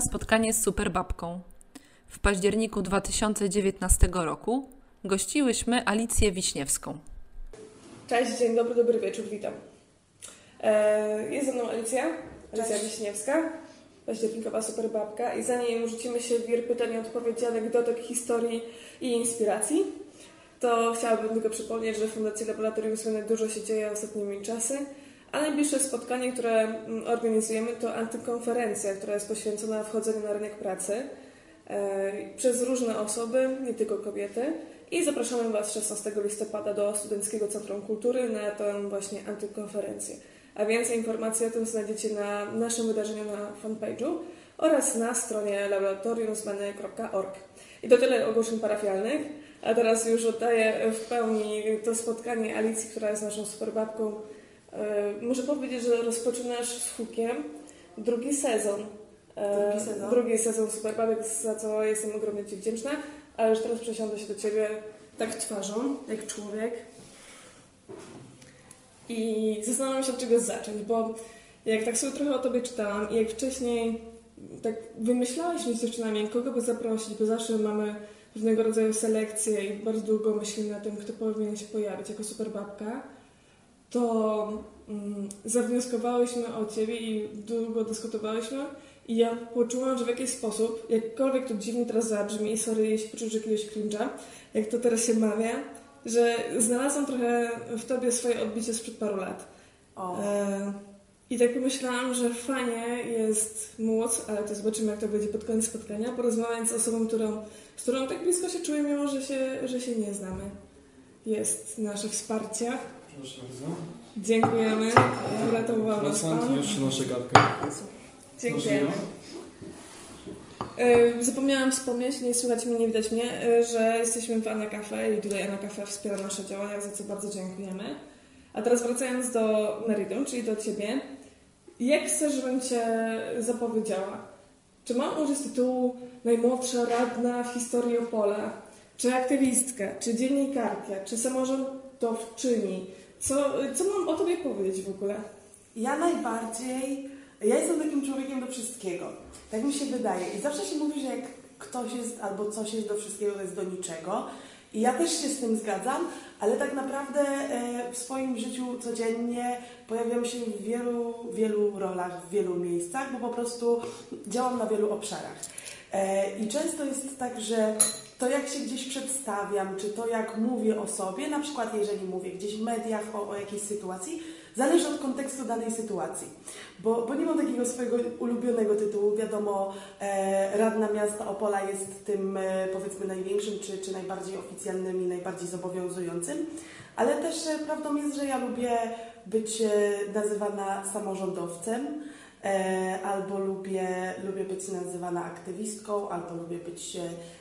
na spotkanie z Superbabką. W październiku 2019 roku gościłyśmy Alicję Wiśniewską. Cześć, dzień dobry, dobry wieczór, witam. E, jest ze mną Alicja, Alicja Cześć. Wiśniewska, październikowa superbabka i zanim rzucimy się w wir pytań i odpowiedzi, anegdotek, historii i inspiracji, to chciałabym tylko przypomnieć, że w Fundacji Laboratorium Zmiany dużo się dzieje ostatnimi czasy, a najbliższe spotkanie, które mm, organizujemy, to antykonferencja, która jest poświęcona wchodzeniu na rynek pracy e, przez różne osoby, nie tylko kobiety. I zapraszamy Was 16 listopada do Studenckiego Centrum Kultury na tę właśnie antykonferencję. A więcej informacji o tym znajdziecie na naszym wydarzeniu na fanpage'u oraz na stronie laboratoriumzmany.org. I to tyle ogłoszeń parafialnych. A teraz już oddaję w pełni to spotkanie Alicji, która jest naszą superbabką. E, Muszę powiedzieć, że rozpoczynasz z hukiem drugi sezon. E, Drugi sezon. Drugi sezon Superbabek, za co jestem ogromnie Ci wdzięczna. Ale już teraz przesiądę się do Ciebie tak twarzą, jak człowiek. I zastanawiam się, od czego zacząć, bo jak tak sobie trochę o Tobie czytałam i jak wcześniej tak wymyślałyśmy z dziewczynami, kogo by zaprosić, bo zawsze mamy różnego rodzaju selekcje i bardzo długo myślimy na tym, kto powinien się pojawić jako superbabka, to mm, zawnioskowałyśmy o Ciebie i długo dyskutowałyśmy i ja poczułam, że w jakiś sposób, jakkolwiek to dziwnie teraz zabrzmi, sorry jeśli poczujesz jakiegoś cringe'a, jak to teraz się mawia, że znalazłam trochę w Tobie swoje odbicie sprzed paru lat. O, E, I tak pomyślałam, że fajnie jest móc, ale to zobaczymy, jak to będzie pod koniec spotkania, porozmawiać z osobą, którą, z którą tak blisko się czuję, mimo że się, że się nie znamy. Jest nasze wsparcie. Proszę bardzo. Dziękujemy. Uratował nas Wracam, już gadkę. Dziękujemy. Zapomniałam wspomnieć, nie słychać mnie, nie widać mnie, e, że jesteśmy w Ana Cafe i tutaj Ana Cafe wspiera nasze działania, za co bardzo dziękujemy. A teraz wracając do meritum, czyli do Ciebie. Jak chcesz, żebym Cię zapowiedziała? Czy mam użyć tytułu najmłodsza radna w historii Opola? Czy aktywistka? Czy dziennikarka? Czy samorządowczyni? Co, co mam o Tobie powiedzieć w ogóle? ja najbardziej, ja jestem takim człowiekiem do wszystkiego. Tak mi się wydaje. I zawsze się mówi, że jak ktoś jest albo coś jest do wszystkiego, to jest do niczego. I ja też się z tym zgadzam, ale tak naprawdę e, w swoim życiu codziennie pojawiam się w wielu, wielu rolach, w wielu miejscach, bo po prostu działam na wielu obszarach. E, I często jest tak, że to jak się gdzieś przedstawiam, czy to jak mówię o sobie, na przykład jeżeli mówię gdzieś w mediach o, o jakiejś sytuacji, zależy od kontekstu danej sytuacji. Bo, bo nie mam takiego swojego ulubionego tytułu. Wiadomo, e, Radna Miasta Opola jest tym e, powiedzmy największym, czy, czy najbardziej oficjalnym i najbardziej zobowiązującym. Ale też e, prawdą jest, że ja lubię być e, nazywana samorządowcem. E, albo lubię, lubię być nazywana aktywistką, albo lubię być e,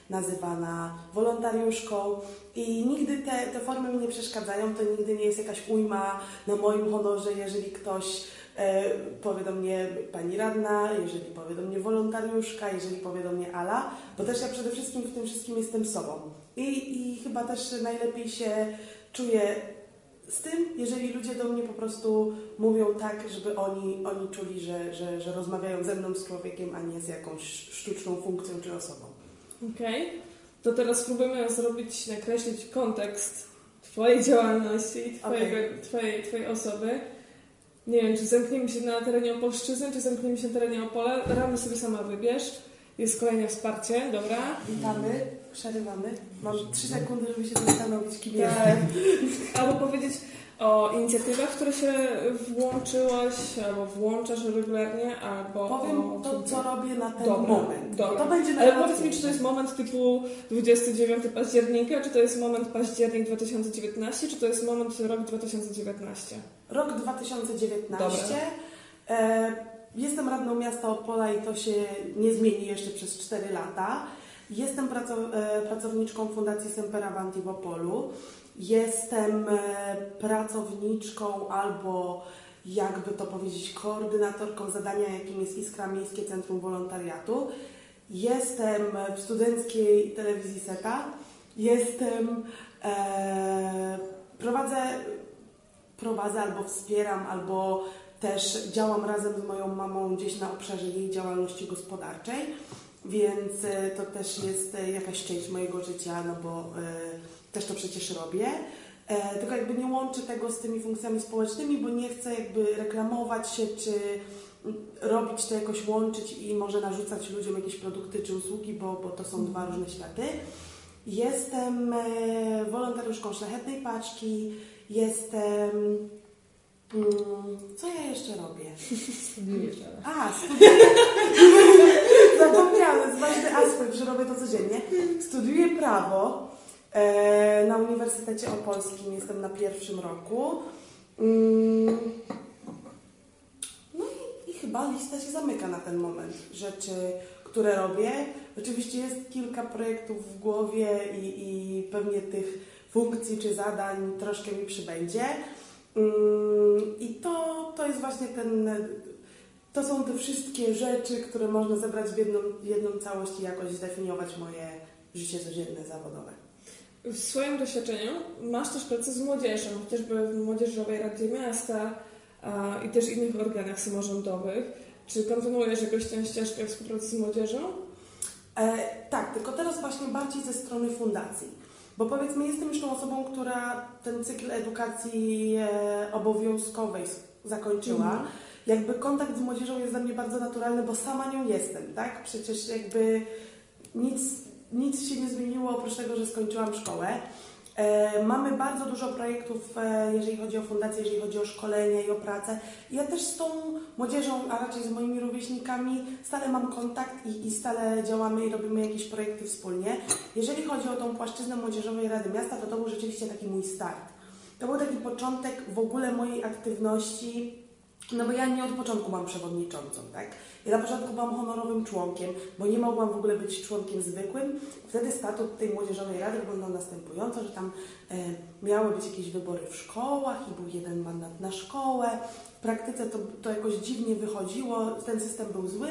nazywana wolontariuszką. I nigdy te, te formy mi nie przeszkadzają, to nigdy nie jest jakaś ujma na moim honorze, jeżeli ktoś e, powie do mnie pani radna, jeżeli powie do mnie wolontariuszka, jeżeli powie do mnie Ala, bo też ja przede wszystkim w tym wszystkim jestem sobą. I, i chyba też najlepiej się czuję z tym, jeżeli ludzie do mnie po prostu mówią tak, żeby oni, oni czuli, że, że, że rozmawiają ze mną z człowiekiem, a nie z jakąś sztuczną funkcją czy osobą. Okej, to teraz spróbujemy zrobić, nakreślić kontekst Twojej działalności i twojego, twojej, twojej osoby. Nie wiem, czy zamkniemy się na terenie Opolszczyzny, czy zamkniemy się na terenie Opola. Ramy sobie sama wybierz. Jest kolejne wsparcie, dobra? Witamy, przerywamy. Mam trzy sekundy, żeby się zastanowić, kim jestem. Tak. Albo powiedzieć o inicjatywach, w które się włączyłaś, albo włączasz regularnie, albo Powiem o... to, co robię na ten Dobra, moment. dobra. To będzie Ale najłatwiejsze. powiedz mi, czy to jest moment typu 29 października, czy to jest moment październik 2019, czy to jest moment rok 2019? Rok 2019. Dobra. E, jestem radną miasta Opola i to się nie zmieni jeszcze przez 4 lata. Jestem e, pracowniczką Fundacji Semper Avanti w Opolu. Jestem e, pracowniczką albo jakby to powiedzieć, koordynatorką zadania, jakim jest Iskra Miejskie Centrum Wolontariatu. Jestem w studenckiej telewizji SETA. Jestem, e, prowadzę, prowadzę albo wspieram, albo też działam razem z moją mamą gdzieś na obszarze jej działalności gospodarczej, więc e, to też jest e, jakaś część mojego życia, no bo e, też to przecież robię. Tylko jakby nie łączę tego z tymi funkcjami społecznymi, bo nie chcę jakby reklamować się, czy robić to jakoś łączyć i może narzucać ludziom jakieś produkty czy usługi, bo, bo to są dwa różne światy. Jestem wolontariuszką Szlachetnej Paczki, jestem... Mm, co ja jeszcze robię? Studiujesz, ale... A, studiuję. Zapomniałam, jest ważny aspekt, że robię to codziennie. Studiuję prawo e, na Uniwersytecie Opolskim, jestem na pierwszym roku. Mm, no i, i chyba lista się zamyka na ten moment rzeczy, które robię. Oczywiście jest kilka projektów w głowie i, i pewnie tych funkcji czy zadań troszkę mi przybędzie. Mm, I to, to jest właśnie ten. To są te wszystkie rzeczy, które można zebrać w jedną, jedną całość i jakoś zdefiniować moje życie codzienne, zawodowe. W swoim doświadczeniu masz też pracę z młodzieżą, chociażby w Młodzieżowej Radzie Miasta a, i też innych organach samorządowych. Czy kontynuujesz jakoś tę ścieżkę współpracy z młodzieżą? E, tak, tylko teraz właśnie bardziej ze strony fundacji. Bo powiedzmy, jestem już tą osobą, która ten cykl edukacji e, obowiązkowej zakończyła. Mhm. Jakby kontakt z młodzieżą jest dla mnie bardzo naturalny, bo sama nią jestem, tak? Przecież jakby nic, nic się nie zmieniło oprócz tego, że skończyłam szkołę. E, mamy bardzo dużo projektów, e, jeżeli chodzi o fundację, jeżeli chodzi o szkolenia i o pracę. Ja też z tą młodzieżą, a raczej z moimi rówieśnikami stale mam kontakt i, i stale działamy i robimy jakieś projekty wspólnie. Jeżeli chodzi o tą płaszczyznę Młodzieżowej Rady Miasta, to to był rzeczywiście taki mój start. To był taki początek w ogóle mojej aktywności, no bo ja nie od początku byłam przewodniczącą, tak? Ja na początku byłam honorowym członkiem, bo nie mogłam w ogóle być członkiem zwykłym. Wtedy statut tej Młodzieżowej Rady wyglądał następująco, że tam e, miały być jakieś wybory w szkołach i był jeden mandat na szkołę. W praktyce to, to jakoś dziwnie wychodziło, ten system był zły,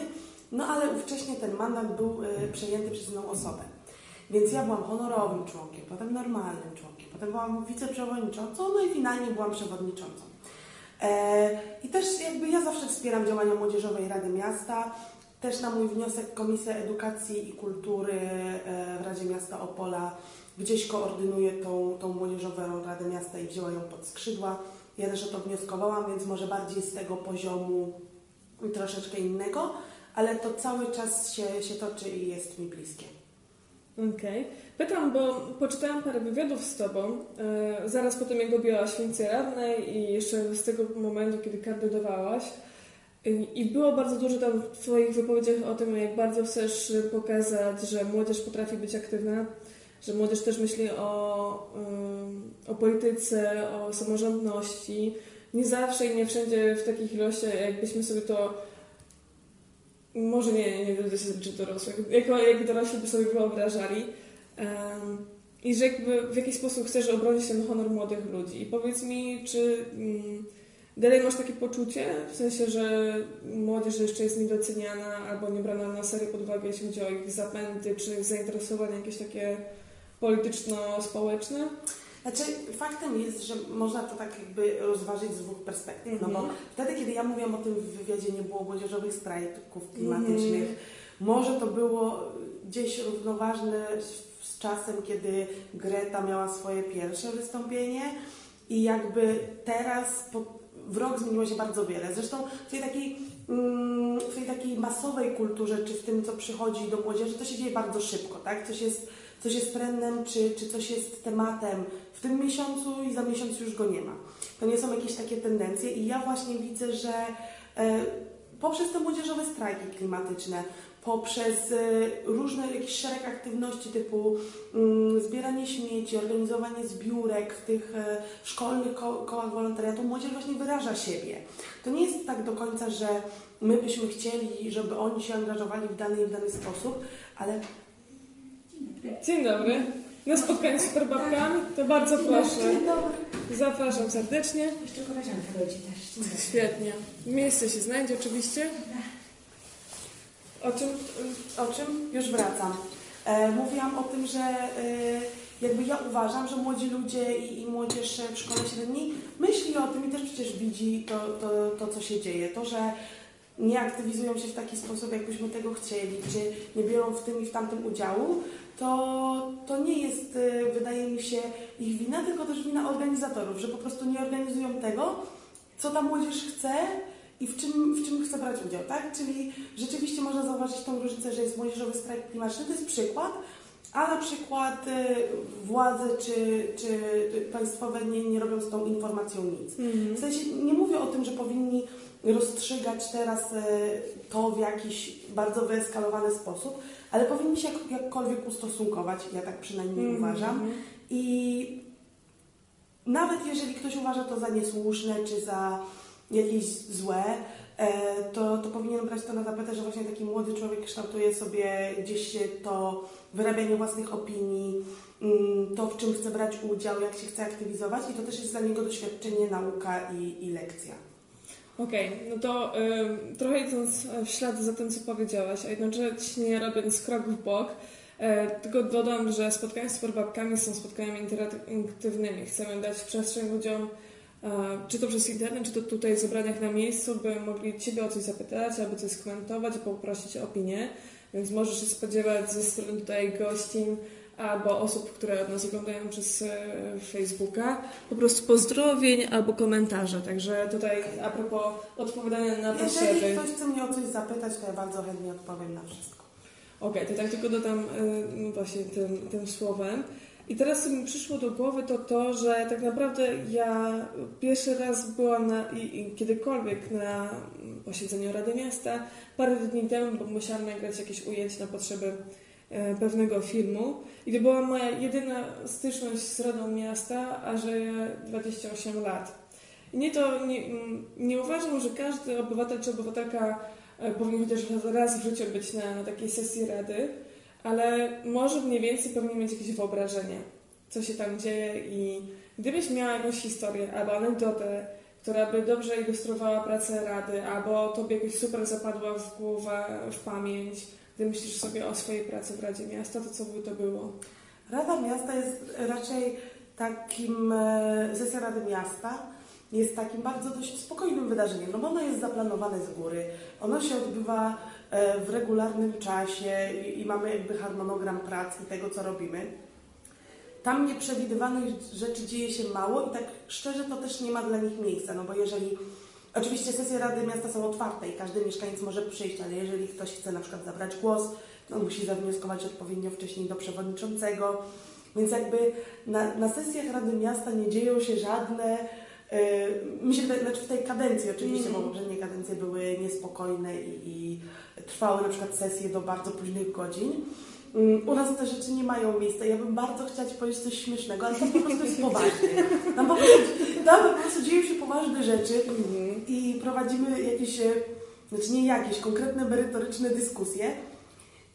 no ale ówcześnie ten mandat był e, przejęty przez inną osobę. Więc ja byłam honorowym członkiem, potem normalnym członkiem, potem byłam wiceprzewodniczącą, no i finalnie byłam przewodniczącą. E, I też jakby ja zawsze wspieram działania Młodzieżowej Rady Miasta. Też na mój wniosek Komisja Edukacji i Kultury e, w Radzie Miasta Opola gdzieś koordynuje tą, tą Młodzieżową Radę Miasta i wzięła ją pod skrzydła. Ja też o to wnioskowałam, więc może bardziej z tego poziomu troszeczkę innego, ale to cały czas się, się toczy i jest mi bliskie. Okej. Pytam, bo poczytałam parę wywiadów z Tobą, e, zaraz po tym, jak objęłaś funkcję radnej i jeszcze z tego momentu, kiedy kandydowałaś. I, było bardzo dużo tam w Twoich wypowiedziach o tym, jak bardzo chcesz pokazać, że młodzież potrafi być aktywna, że młodzież też myśli o, o polityce, o samorządności. Nie zawsze i nie wszędzie w takich ilościach, jakbyśmy sobie to może nie, nie będę się czy dorosłych, jako, jak dorośli by sobie wyobrażali. Em, I że jakby w jaki sposób chcesz obronić ten honor młodych ludzi. I powiedz mi, czy mm, dalej masz takie poczucie, w sensie, że młodzież jeszcze jest niedoceniana albo nie brana na serio pod uwagę, jeśli chodzi o ich zapędy, czy zainteresowania jakieś takie polityczno-społeczne? Znaczy, faktem jest, że można to tak jakby rozważyć z dwóch perspektyw. No bo Mhm. wtedy, kiedy ja mówiłam o tym w wywiadzie, nie było młodzieżowych strajków klimatycznych. Mhm. Może to było gdzieś równoważne z, z czasem, kiedy Greta miała swoje pierwsze wystąpienie i jakby teraz po, w rok zmieniło się bardzo wiele. Zresztą w tej takiej, mm, w tej takiej masowej kulturze, czy w tym, co przychodzi do młodzieży, to się dzieje bardzo szybko, tak? Coś jest, coś jest trendem, czy, czy coś jest tematem w tym miesiącu i za miesiąc już go nie ma. To nie są jakieś takie tendencje i ja właśnie widzę, że e, poprzez te młodzieżowe strajki klimatyczne, poprzez e, różne jakiś szereg aktywności typu mm, zbieranie śmieci, organizowanie zbiórek w tych e, szkolnych ko kołach wolontariatu, młodzież właśnie wyraża siebie. To nie jest tak do końca, że my byśmy chcieli, żeby oni się angażowali w dany i w dany sposób, ale Dzień dobry. Na spotkanie z superbabkami to bardzo proszę. Dzień dobry. Zapraszam serdecznie. Jeszcze koleżanka dojdzie też. Świetnie. Miejsce się znajdzie oczywiście. O czym O czym? Już wracam. E, mówiłam o tym, że e, jakby ja uważam, że młodzi ludzie i, i młodzież w szkole średniej myśli o tym i też przecież widzi to, to, to, co się dzieje. To, że nie aktywizują się w taki sposób, jakbyśmy tego chcieli, czy nie biorą w tym i w tamtym udziału, to, to nie jest, e, wydaje mi się, ich wina, tylko też wina organizatorów, że po prostu nie organizują tego, co ta młodzież chce i w czym, w czym chce brać udział, tak? Czyli rzeczywiście można zauważyć tą różnicę, że jest młodzieżowy strajk klimatyczny, to jest przykład, a na przykład e, władze czy, czy państwowe nie, nie robią z tą informacją nic. W sensie nie mówię o tym, że powinni rozstrzygać teraz e, to w jakiś bardzo wyeskalowany sposób, ale powinni się jak, jakkolwiek ustosunkować, ja tak przynajmniej Mhm. uważam. I nawet jeżeli ktoś uważa to za niesłuszne czy za jakieś złe, to, to powinien brać to na tapetę, że właśnie taki młody człowiek kształtuje sobie gdzieś to wyrabianie własnych opinii, mm, to w czym chce brać udział, jak się chce aktywizować i to też jest dla niego doświadczenie, nauka i, i lekcja. Okej, no to ym, trochę idąc w ślad za tym, co powiedziałaś, a jednocześnie robiąc krok w bok, e, tylko dodam, że spotkania z superbabkami są spotkaniami interaktywnymi. Chcemy dać przestrzeń ludziom, e, czy to przez internet, czy to tutaj w zebraniach na miejscu, by mogli Ciebie o coś zapytać, albo coś skomentować, poprosić o opinię. Więc możesz się spodziewać ze strony tutaj gościń albo osób, które nas oglądają przez e, Facebooka, po prostu pozdrowień albo komentarze. Także tutaj a propos odpowiadania na Jeżeli potrzeby. ktoś chce mnie o coś zapytać, to ja bardzo chętnie odpowiem na wszystko. Okej, to tak tylko dodam y, właśnie tym, tym słowem. I teraz co mi przyszło do głowy to to, że tak naprawdę ja pierwszy raz byłam na, i, i kiedykolwiek na posiedzeniu Rady Miasta parę dni temu, bo musiałam nagrać jakieś ujęcie na potrzeby e, pewnego filmu. I to była moja jedyna styczność z Radą Miasta, a że 28 lat. I nie to, nie, nie uważam, że każdy obywatel czy obywatelka e, powinien chociaż raz w życiu być na, na takiej sesji Rady, ale może mniej więcej powinien mieć jakieś wyobrażenie, co się tam dzieje i gdybyś miała jakąś historię albo anegdotę, która by dobrze ilustrowała pracę Rady, albo tobie jakoś super zapadła w głowę, w pamięć, gdy myślisz sobie o swojej pracy w Radzie Miasta, to co by to było? Rada Miasta jest raczej takim, e, sesja Rady Miasta jest takim bardzo dość spokojnym wydarzeniem, no bo ono jest zaplanowane z góry, ono się odbywa w regularnym czasie i, mamy jakby harmonogram prac i tego, co robimy. Tam nieprzewidywanych rzeczy dzieje się mało i tak szczerze to też nie ma dla nich miejsca, no bo jeżeli Oczywiście sesje Rady Miasta są otwarte i każdy mieszkaniec może przyjść, ale jeżeli ktoś chce na przykład zabrać głos, to musi zawnioskować odpowiednio wcześniej do przewodniczącego. Więc jakby na, na sesjach Rady Miasta nie dzieją się żadne, mi się wydaje, znaczy w tej kadencji oczywiście, bo poprzednie kadencje były niespokojne i, i trwały na przykład sesje do bardzo późnych godzin. Mm, U nas te rzeczy nie mają miejsca. Ja bym bardzo chciała Ci powiedzieć coś śmiesznego, ale to po prostu jest poważnie. Tam po prostu, tam po prostu dzieją się poważne rzeczy i prowadzimy jakieś, e, znaczy nie jakieś, konkretne merytoryczne dyskusje.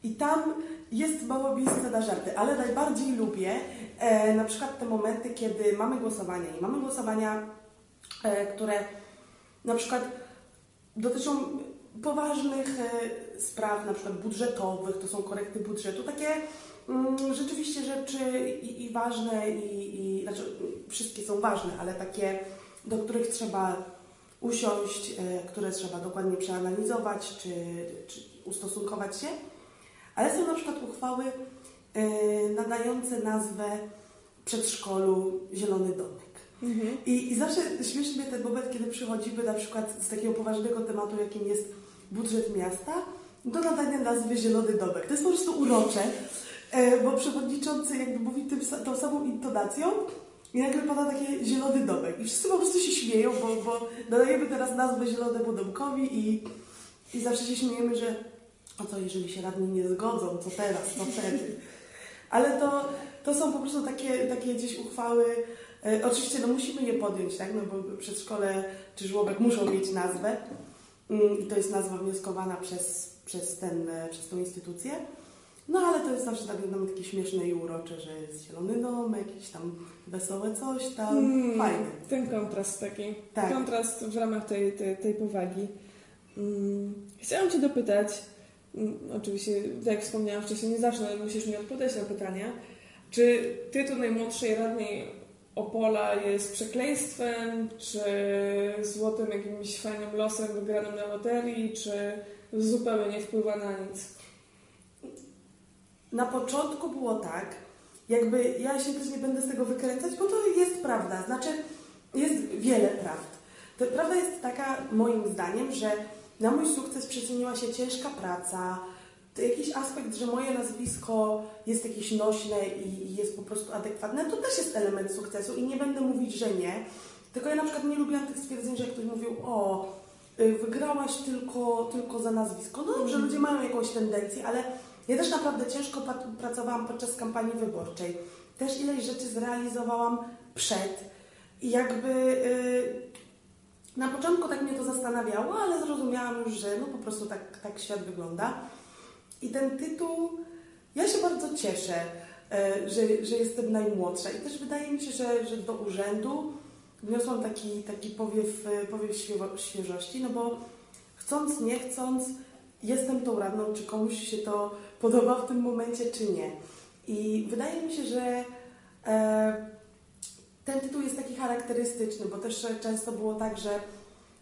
I tam jest mało miejsca na żarty, ale najbardziej lubię e, na przykład te momenty, kiedy mamy głosowania i mamy głosowania, które na przykład dotyczą poważnych e, spraw, na przykład budżetowych, to są korekty budżetu, takie mm, rzeczywiście rzeczy i, i ważne, i, i znaczy wszystkie są ważne, ale takie, do których trzeba usiąść, e, które trzeba dokładnie przeanalizować czy, czy ustosunkować się. Ale są na przykład uchwały e, nadające nazwę przedszkolu Zielony Domek. I, I zawsze śmieszy mnie ten moment, kiedy przychodzimy na przykład z takiego poważnego tematu, jakim jest budżet miasta, do nadania nazwy Zielony Domek. To jest po prostu urocze, e, bo przewodniczący jakby mówi tym, tą samą intonacją i nagle pada takie Zielony Domek. I wszyscy po prostu się śmieją, bo, bo nadajemy teraz nazwę Zielonemu Domkowi i, i zawsze się śmiejemy, że a co jeżeli się radni nie zgodzą, co teraz, co wtedy. Ale to, to są po prostu takie, takie gdzieś uchwały. E, oczywiście no, musimy je podjąć, tak? No bo przedszkole czy żłobek muszą mieć nazwę. Mm, I to jest nazwa wnioskowana przez, przez, ten, e, przez tą instytucję. No ale to jest zawsze tak, no, takie śmieszne i urocze, że jest zielony domek, jakieś tam wesołe coś tam. Mm, Fajne. Ten kontrast taki. Tak. Kontrast w ramach tej, tej, tej powagi. Mm, Chciałam Cię dopytać, Mm, Oczywiście, tak jak wspomniałam wcześniej, nie zawsze musisz mi odpowiadać na pytania. Czy tytuł najmłodszej radnej Opola jest przekleństwem, czy złotym jakimś fajnym losem wygranym na loterii, czy zupełnie nie wpływa na nic? Na początku było tak, jakby ja się też nie będę z tego wykręcać, bo to jest prawda. Znaczy, jest wiele prawd. To prawda jest taka, moim zdaniem, że na mój sukces przyczyniła się ciężka praca, jakiś aspekt, że moje nazwisko jest jakieś nośne i jest po prostu adekwatne, to też jest element sukcesu i nie będę mówić, że nie. Tylko ja na przykład nie lubiłam tych stwierdzeń, że jak ktoś mówił, o, y, wygrałaś tylko, tylko za nazwisko. No dobrze, ludzie mają jakąś tendencję, ale ja też naprawdę ciężko pracowałam podczas kampanii wyborczej. Też ileś rzeczy zrealizowałam przed. I jakby y, na początku tak mnie to zastanawiało, ale zrozumiałam już, że no po prostu tak, tak świat wygląda. I ten tytuł, ja się bardzo cieszę, e, że, że jestem najmłodsza. I też wydaje mi się, że, że do urzędu wniosłam taki, taki powiew, e, powiew świeżo- świeżości, no bo chcąc, nie chcąc, jestem tą radną, czy komuś się to podoba w tym momencie, czy nie. I wydaje mi się, że e, ten tytuł jest taki charakterystyczny, bo też często było tak, że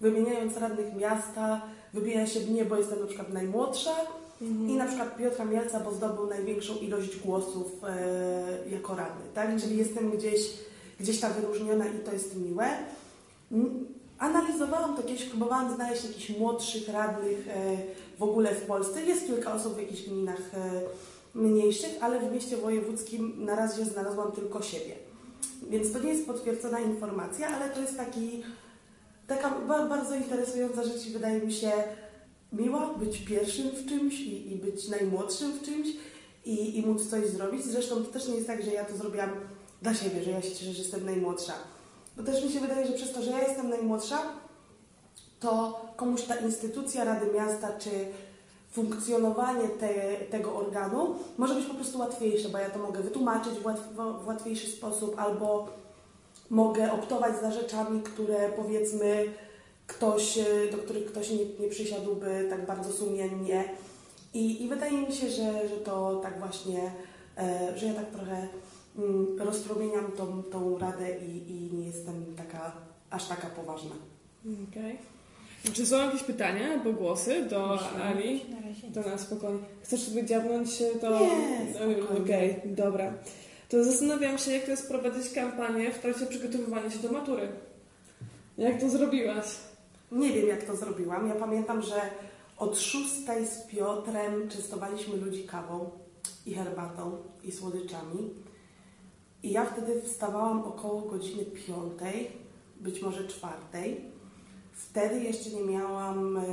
wymieniając radnych miasta, wybija się mnie, bo jestem na przykład najmłodsza i na przykład Piotra Mielca, bo zdobył największą ilość głosów e, jako radny, tak? Czyli jestem gdzieś, gdzieś ta wyróżniona i to jest miłe. Analizowałam to kiedyś, próbowałam znaleźć jakichś młodszych radnych e, w ogóle w Polsce. Jest kilka osób w jakichś gminach e, mniejszych, ale w mieście wojewódzkim na razie znalazłam tylko siebie. Więc to nie jest potwierdzona informacja, ale to jest taki, taka ba- bardzo interesująca rzecz i wydaje mi się miła być pierwszym w czymś i, i być najmłodszym w czymś i, i móc coś zrobić. Zresztą to też nie jest tak, że ja to zrobiłam dla siebie, że ja się cieszę, że jestem najmłodsza. Bo też mi się wydaje, że przez to, że ja jestem najmłodsza, to komuś ta instytucja Rady Miasta czy funkcjonowanie te, tego organu może być po prostu łatwiejsze, bo ja to mogę wytłumaczyć w, łatw, w łatwiejszy sposób albo mogę optować za rzeczami, które powiedzmy ktoś, e, do których ktoś nie, nie przysiadłby tak bardzo sumiennie. I, I wydaje mi się, że, że to tak właśnie, e, że ja tak trochę mm, rozpromieniam tą, tą radę i, i nie jestem taka, aż taka poważna. Okej. Czy są jakieś pytania albo głosy do Myślę. Ali? Na razie. To na spokojnie. Chcesz sobie dziabnąć się, to... Nie, spokojnie. Okej, dobra. To zastanawiam się, jak to jest prowadzić kampanię w trakcie przygotowywania się do matury. Jak to zrobiłaś? Nie wiem, jak to zrobiłam. Ja pamiętam, że od szóstej z Piotrem częstowaliśmy ludzi kawą i herbatą i słodyczami. I ja wtedy wstawałam około godziny piątej, być może czwartej. Wtedy jeszcze nie miałam, e,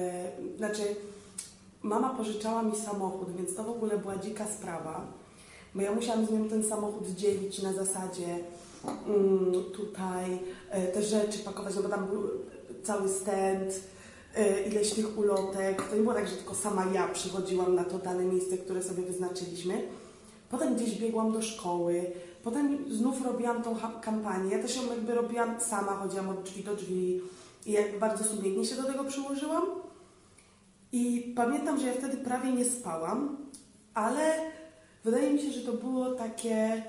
znaczy mama pożyczała mi samochód, więc to w ogóle była dzika sprawa. Bo ja musiałam z nią ten samochód dzielić na zasadzie mm, tutaj e, te rzeczy pakować, no bo tam był cały stand, e, ileś tych ulotek. To nie było tak, że tylko sama ja przychodziłam na to dane miejsce, które sobie wyznaczyliśmy. Potem gdzieś biegłam do szkoły, potem znów robiłam tą kampanię. Ja też ją jakby robiłam sama, chodziłam od drzwi do drzwi i jakby bardzo sumiennie się do tego przyłożyłam. I pamiętam, że ja wtedy prawie nie spałam, ale wydaje mi się, że to było takie...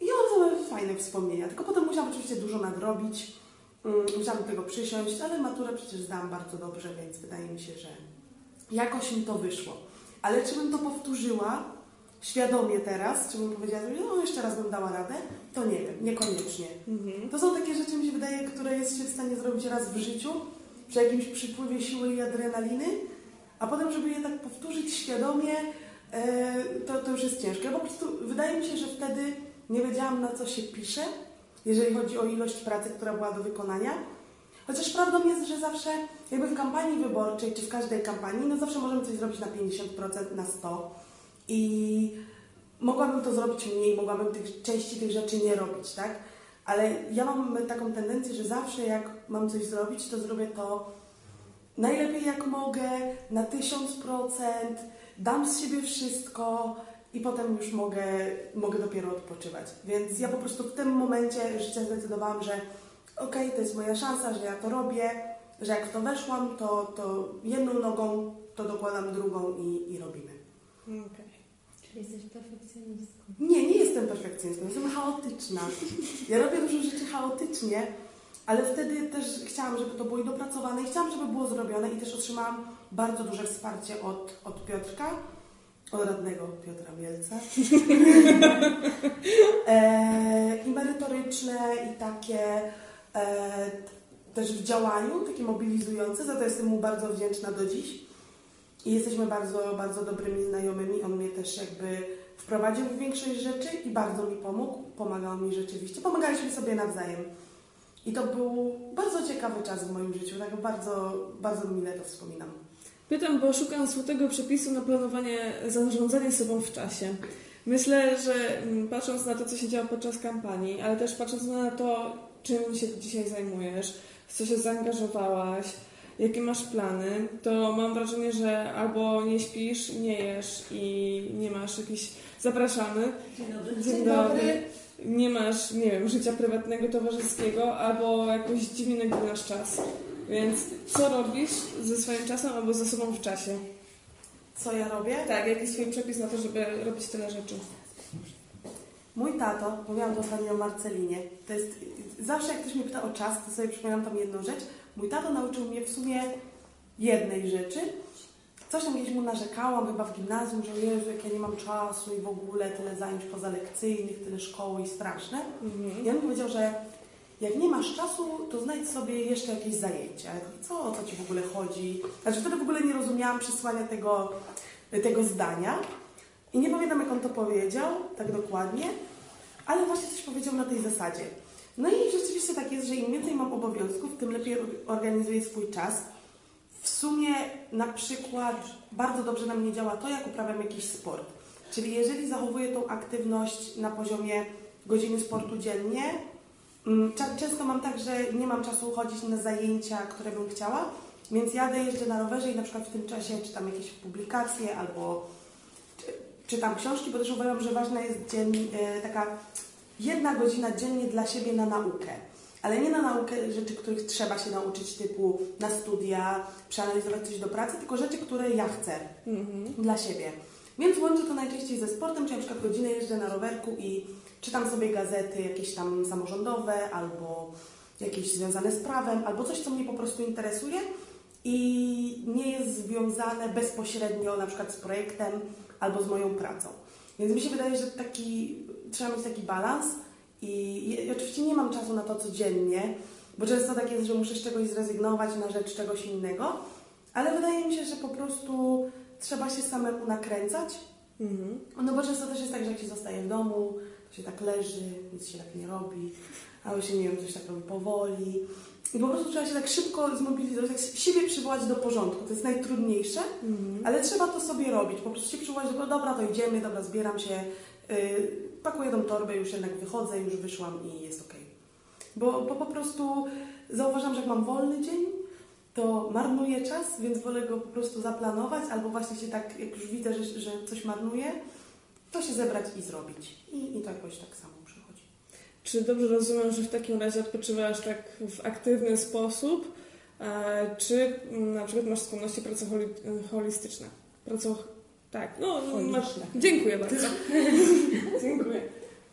Ja mam same fajne wspomnienia, tylko potem musiałam oczywiście dużo nadrobić. Mm, Musiałam do tego przysiąść, ale maturę przecież zdałam bardzo dobrze, więc wydaje mi się, że jakoś mi to wyszło. Ale czy bym to powtórzyła świadomie teraz, czy bym powiedziała, że no jeszcze raz bym dała radę, to nie wiem, niekoniecznie. To są takie rzeczy, mi się wydaje, które jest się w stanie zrobić raz w życiu, przy jakimś przypływie siły i adrenaliny, a potem, żeby je tak powtórzyć świadomie, e, to, to już jest ciężkie. Ja po prostu wydaje mi się, że wtedy nie wiedziałam, na co się pisze, jeżeli chodzi o ilość pracy, która była do wykonania. Chociaż prawdą jest, że zawsze jakby w kampanii wyborczej, czy w każdej kampanii, no zawsze możemy coś zrobić na 50%, na 100%. I mogłabym to zrobić mniej, mogłabym tych, części tych rzeczy nie robić, tak? Ale ja mam taką tendencję, że zawsze jak mam coś zrobić, to zrobię to najlepiej jak mogę, na 1000%, dam z siebie wszystko i potem już mogę, mogę dopiero odpoczywać. Więc ja po prostu w tym momencie życia zdecydowałam, że okej, to jest moja szansa, że ja to robię, że jak w to weszłam, to, to jedną nogą to dokładam drugą i, i robimy. Okej. Czyli jesteś perfekcjonistką. Nie, nie jestem perfekcjonistką, jestem chaotyczna. Ja robię dużo rzeczy chaotycznie, ale wtedy też chciałam, żeby to było i dopracowane i chciałam, żeby było zrobione i też otrzymałam bardzo duże wsparcie od, od Piotrka, od radnego Piotra Mielca. e, I merytoryczne, i takie e, też w działaniu, takie mobilizujące, za to jestem mu bardzo wdzięczna do dziś. I jesteśmy bardzo, bardzo dobrymi znajomymi. On mnie też jakby wprowadził w większość rzeczy i bardzo mi pomógł. Pomagał mi rzeczywiście. Pomagaliśmy sobie nawzajem. I to był bardzo ciekawy czas w moim życiu. Tak bardzo, bardzo mile to wspominam. Pytam, bo szukam złotego przepisu na planowanie, zarządzanie sobą w czasie. Myślę, że mm, patrząc na to, co się działo podczas kampanii, ale też patrząc na to, czym się dzisiaj zajmujesz, w co się zaangażowałaś, jakie masz plany, to mam wrażenie, że albo nie śpisz, nie jesz i nie masz jakichś... Zapraszamy. Dzień dobry. Dzień dobry. Nie masz, nie wiem, życia prywatnego, towarzyskiego, albo jakoś dziwnie nagrywasz czas. Więc co robisz ze swoim czasem albo ze sobą w czasie? Co ja robię? Tak, jaki jest swój przepis na to, żeby robić tyle rzeczy? Mój tato, mówiłam to ostatnio o Marcelinie, to jest, zawsze jak ktoś mnie pyta o czas, to sobie przypominam tam jedną rzecz. Mój tato nauczył mnie w sumie jednej rzeczy. Coś tam gdzieś mu narzekałam, chyba w gimnazjum, że Jezu, jak ja nie mam czasu i w ogóle tyle zajęć pozalekcyjnych, tyle szkoły i straszne. I on powiedział, że jak nie masz czasu, to znajdź sobie jeszcze jakieś mówię, Co, o co Ci w ogóle chodzi? Znaczy wtedy w ogóle nie rozumiałam przesłania tego, tego zdania. I nie pamiętam, jak on to powiedział, tak dokładnie, ale właśnie coś powiedział na tej zasadzie. No i rzeczywiście tak jest, że im więcej mam obowiązków, tym lepiej organizuję swój czas. W sumie na przykład bardzo dobrze na mnie działa to, jak uprawiam jakiś sport. Czyli jeżeli zachowuję tą aktywność na poziomie godziny sportu dziennie, często mam tak, że nie mam czasu chodzić na zajęcia, które bym chciała, więc jadę, jeżdżę na rowerze i na przykład w tym czasie czytam jakieś publikacje albo czy- czytam książki, bo też uważam, że ważna jest e, taka jedna godzina dziennie dla siebie na naukę. Ale nie na naukę rzeczy, których trzeba się nauczyć, typu na studia, przeanalizować coś do pracy, tylko rzeczy, które ja chcę dla siebie. Więc łączę to najczęściej ze sportem, czyli na przykład godzinę jeżdżę na rowerku i czytam sobie gazety jakieś tam samorządowe albo jakieś związane z prawem, albo coś, co mnie po prostu interesuje i nie jest związane bezpośrednio na przykład z projektem albo z moją pracą. Więc mi się wydaje, że taki, trzeba mieć taki balans i, i oczywiście nie mam czasu na to codziennie, bo często tak jest, że muszę z czegoś zrezygnować na rzecz czegoś innego, ale wydaje mi się, że po prostu trzeba się samemu nakręcać, Mhm. no bo często też jest tak, że jak się zostaje w domu, to się tak leży, nic się tak nie robi, albo się, nie wiem, coś tak robi powoli. I po prostu trzeba się tak szybko zmobilizować, tak siebie przywołać do porządku. To jest najtrudniejsze, ale trzeba to sobie robić. Po prostu się przywołać, że dobra, to idziemy, dobra, zbieram się, yy, pakuję tą torbę, już jednak wychodzę, już wyszłam i jest okej. Bo, bo po prostu zauważam, że jak mam wolny dzień, to marnuję czas, więc wolę go po prostu zaplanować, albo właśnie się tak, jak już widzę, że, że coś marnuję, to się zebrać i zrobić. I, I to jakoś tak samo przychodzi. Czy dobrze rozumiem, że w takim razie odpoczywasz tak w aktywny sposób, e, czy na przykład masz skłonności pracoholi- holistyczne? Praco... Tak, no masz... Dziękuję bardzo. Dziękuję.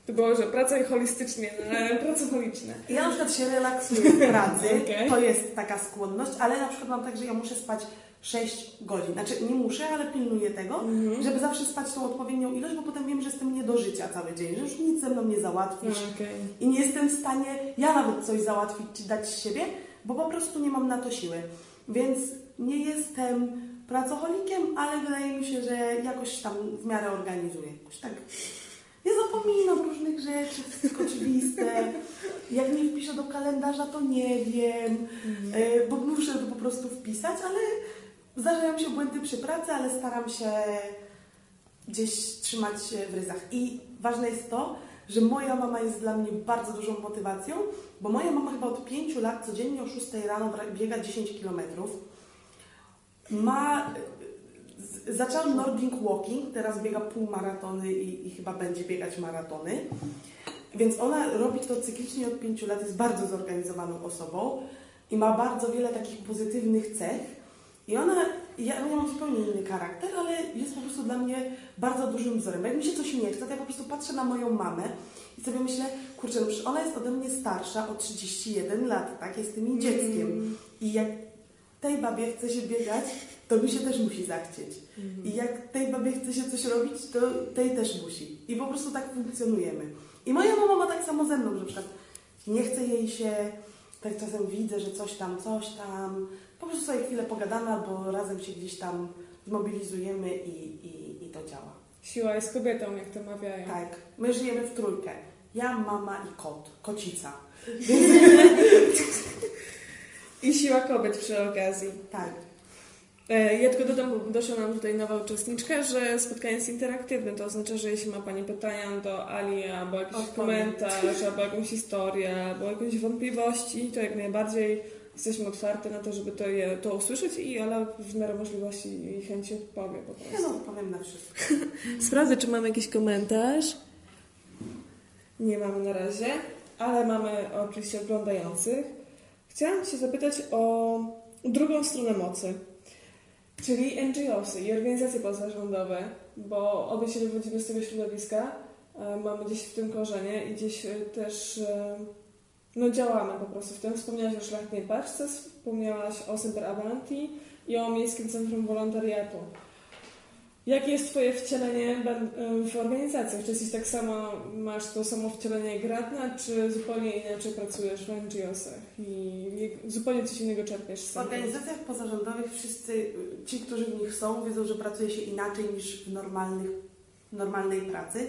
To było, że praca i holistycznie, ale pracocholiczne. Ja na przykład się relaksuję w pracy, Okej. to jest taka skłonność, ale na przykład mam tak, że ja muszę spać 6 godzin. Znaczy nie muszę, ale pilnuję tego, żeby zawsze spać tą odpowiednią ilość, bo potem wiem, że jestem nie do życia cały dzień, że już nic ze mną nie załatwisz. Okej. I nie jestem w stanie ja nawet coś załatwić czy dać z siebie, bo po prostu nie mam na to siły. Więc nie jestem pracocholikiem, ale wydaje mi się, że jakoś tam w miarę organizuję. Jakoś tak. Ja zapominam różnych rzeczy, wszystko oczywiste. Jak nie wpiszę do kalendarza, to nie wiem, e, bo muszę to po prostu wpisać, ale zdarzają się błędy przy pracy, ale staram się gdzieś trzymać się w ryzach. I ważne jest to, że moja mama jest dla mnie bardzo dużą motywacją, bo moja mama chyba od 5 lat codziennie o 6 rano biega 10 kilometrów. Ma... z- Zaczęła Nordic Walking, teraz biega półmaratony i, i chyba będzie biegać maratony. Więc ona robi to cyklicznie od 5 lat, jest bardzo zorganizowaną osobą i ma bardzo wiele takich pozytywnych cech. I ona ja, ja mam zupełnie inny charakter, ale jest po prostu dla mnie bardzo dużym wzorem. Jak mi się coś nie chce, to ja po prostu patrzę na moją mamę i sobie myślę, kurczę, no przecież ona jest ode mnie starsza o 31 lat, tak? Jestem jej dzieckiem. I jak tej babie chce się biegać, to mi się też musi zachcieć. I jak tej babie chce się coś robić, to tej też musi. I po prostu tak funkcjonujemy. I moja mama ma tak samo ze mną, że na przykład nie chce jej się, tak czasem widzę, że coś tam, coś tam, po prostu sobie chwilę pogadamy albo razem się gdzieś tam zmobilizujemy i, i, i to działa. Siła jest kobietą, jak to mawiają. Tak, my żyjemy w trójkę. Ja, mama i kot, kocica. I siła kobiet przy okazji. Tak. E, Ja tylko dodam, doszła nam tutaj nowa uczestniczka, że spotkanie jest interaktywne. To oznacza, że jeśli ma Pani pytania do Ali, albo jakiś Odpowiem. komentarz, albo jakąś historię, albo jakieś wątpliwości, to jak najbardziej jesteśmy otwarte na to, żeby to, je, to usłyszeć i ale w miarę możliwości i chęci odpowie po Ja prostu. no, powiem na wszystko. Sprawdzę, czy mamy jakiś komentarz. Nie mamy na razie, ale mamy oczywiście oglądających. Chciałam Cię zapytać o drugą stronę mocy, czyli NGOsy i organizacje pozarządowe, bo obie się wywodzimy z tego środowiska, e, mamy gdzieś w tym korzenie i gdzieś e, też e, no, działamy po prostu w tym. Wspomniałaś o Szlachetnej Paczce, wspomniałaś o Semper Avanti i o Miejskim Centrum Wolontariatu. Jakie jest Twoje wcielenie w organizacjach? Czy jesteś tak samo, masz to samo wcielenie jak Gratna, czy zupełnie inaczej pracujesz w NGO-sach i zupełnie coś innego czerpiesz z W organizacjach pozarządowych wszyscy ci, którzy w nich są, wiedzą, że pracuje się inaczej niż w normalnych, normalnej pracy.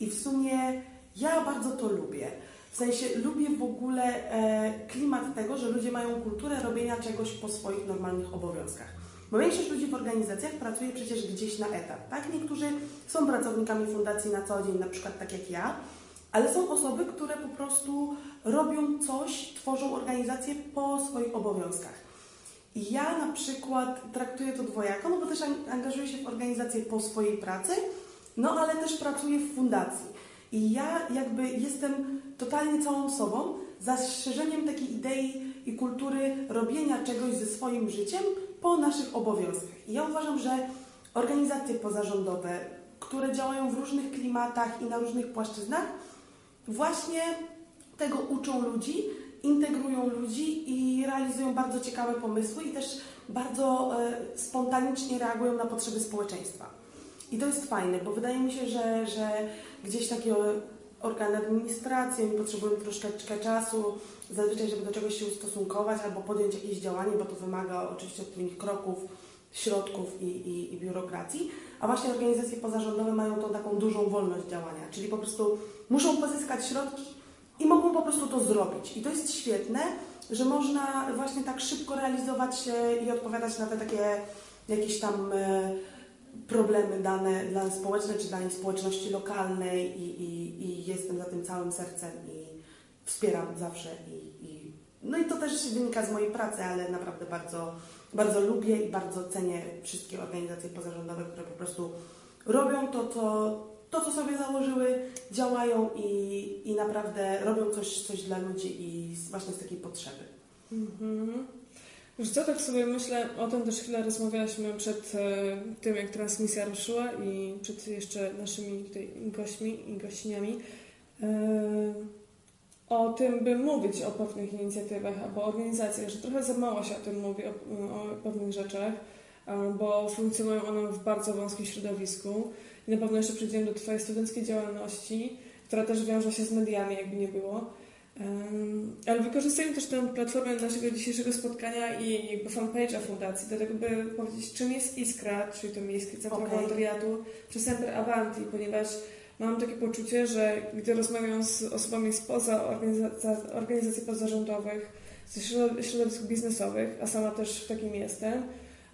I w sumie ja bardzo to lubię. W sensie lubię w ogóle e, klimat tego, że ludzie mają kulturę robienia czegoś po swoich normalnych obowiązkach. Bo większość ludzi w organizacjach pracuje przecież gdzieś na etat, tak? Niektórzy są pracownikami fundacji na co dzień, na przykład tak jak ja, ale są osoby, które po prostu robią coś, tworzą organizację po swoich obowiązkach. Ja na przykład traktuję to dwojako, no bo też an- angażuję się w organizację po swojej pracy, no ale też pracuję w fundacji. I ja jakby jestem totalnie całą sobą, zastrzeżeniem takiej idei i kultury robienia czegoś ze swoim życiem po naszych obowiązkach. I ja uważam, że organizacje pozarządowe, które działają w różnych klimatach i na różnych płaszczyznach, właśnie tego uczą ludzi, integrują ludzi i realizują bardzo ciekawe pomysły i też bardzo e, spontanicznie reagują na potrzeby społeczeństwa. I to jest fajne, bo wydaje mi się, że, że gdzieś takie organy administracji potrzebują troszeczkę czasu, zazwyczaj, żeby do czegoś się ustosunkować albo podjąć jakieś działanie, bo to wymaga oczywiście odpowiednich kroków, środków i, i, i biurokracji. A właśnie organizacje pozarządowe mają tą taką dużą wolność działania, czyli po prostu muszą pozyskać środki i mogą po prostu to zrobić. I to jest świetne, że można właśnie tak szybko realizować się i odpowiadać na te takie jakieś tam e, problemy dane dla społeczne czy danej społeczności lokalnej i, i, i jestem za tym całym sercem i wspieram zawsze i, i no i to też wynika z mojej pracy, ale naprawdę bardzo, bardzo lubię i bardzo cenię wszystkie organizacje pozarządowe, które po prostu robią to, co, to, co sobie założyły, działają i, i naprawdę robią coś, coś dla ludzi i właśnie z takiej potrzeby. Mhm. Wiesz co, tak sobie myślę, o tym też chwilę rozmawialiśmy przed e, tym, jak transmisja ruszyła i przed jeszcze naszymi tutaj gośćmi i gościniami. E, o tym, by mówić o pewnych inicjatywach albo organizacjach, że trochę za mało się o tym mówi, o, o pewnych rzeczach, bo funkcjonują one w bardzo wąskim środowisku. I na pewno jeszcze przejdziemy do Twojej studenckiej działalności, która też wiąże się z mediami, jakby nie było. Ale wykorzystajmy też tę platformę naszego dzisiejszego spotkania i jakby fanpage'a fundacji do tego, by powiedzieć, czym jest Iskra, czyli to Miejskie Centrum Okej. Wolontariatu, czy Semper Avanti, ponieważ mam takie poczucie, że gdy rozmawiam z osobami spoza organizacji, organizacji pozarządowych, ze środ- środowisk biznesowych, a sama też w takim jestem,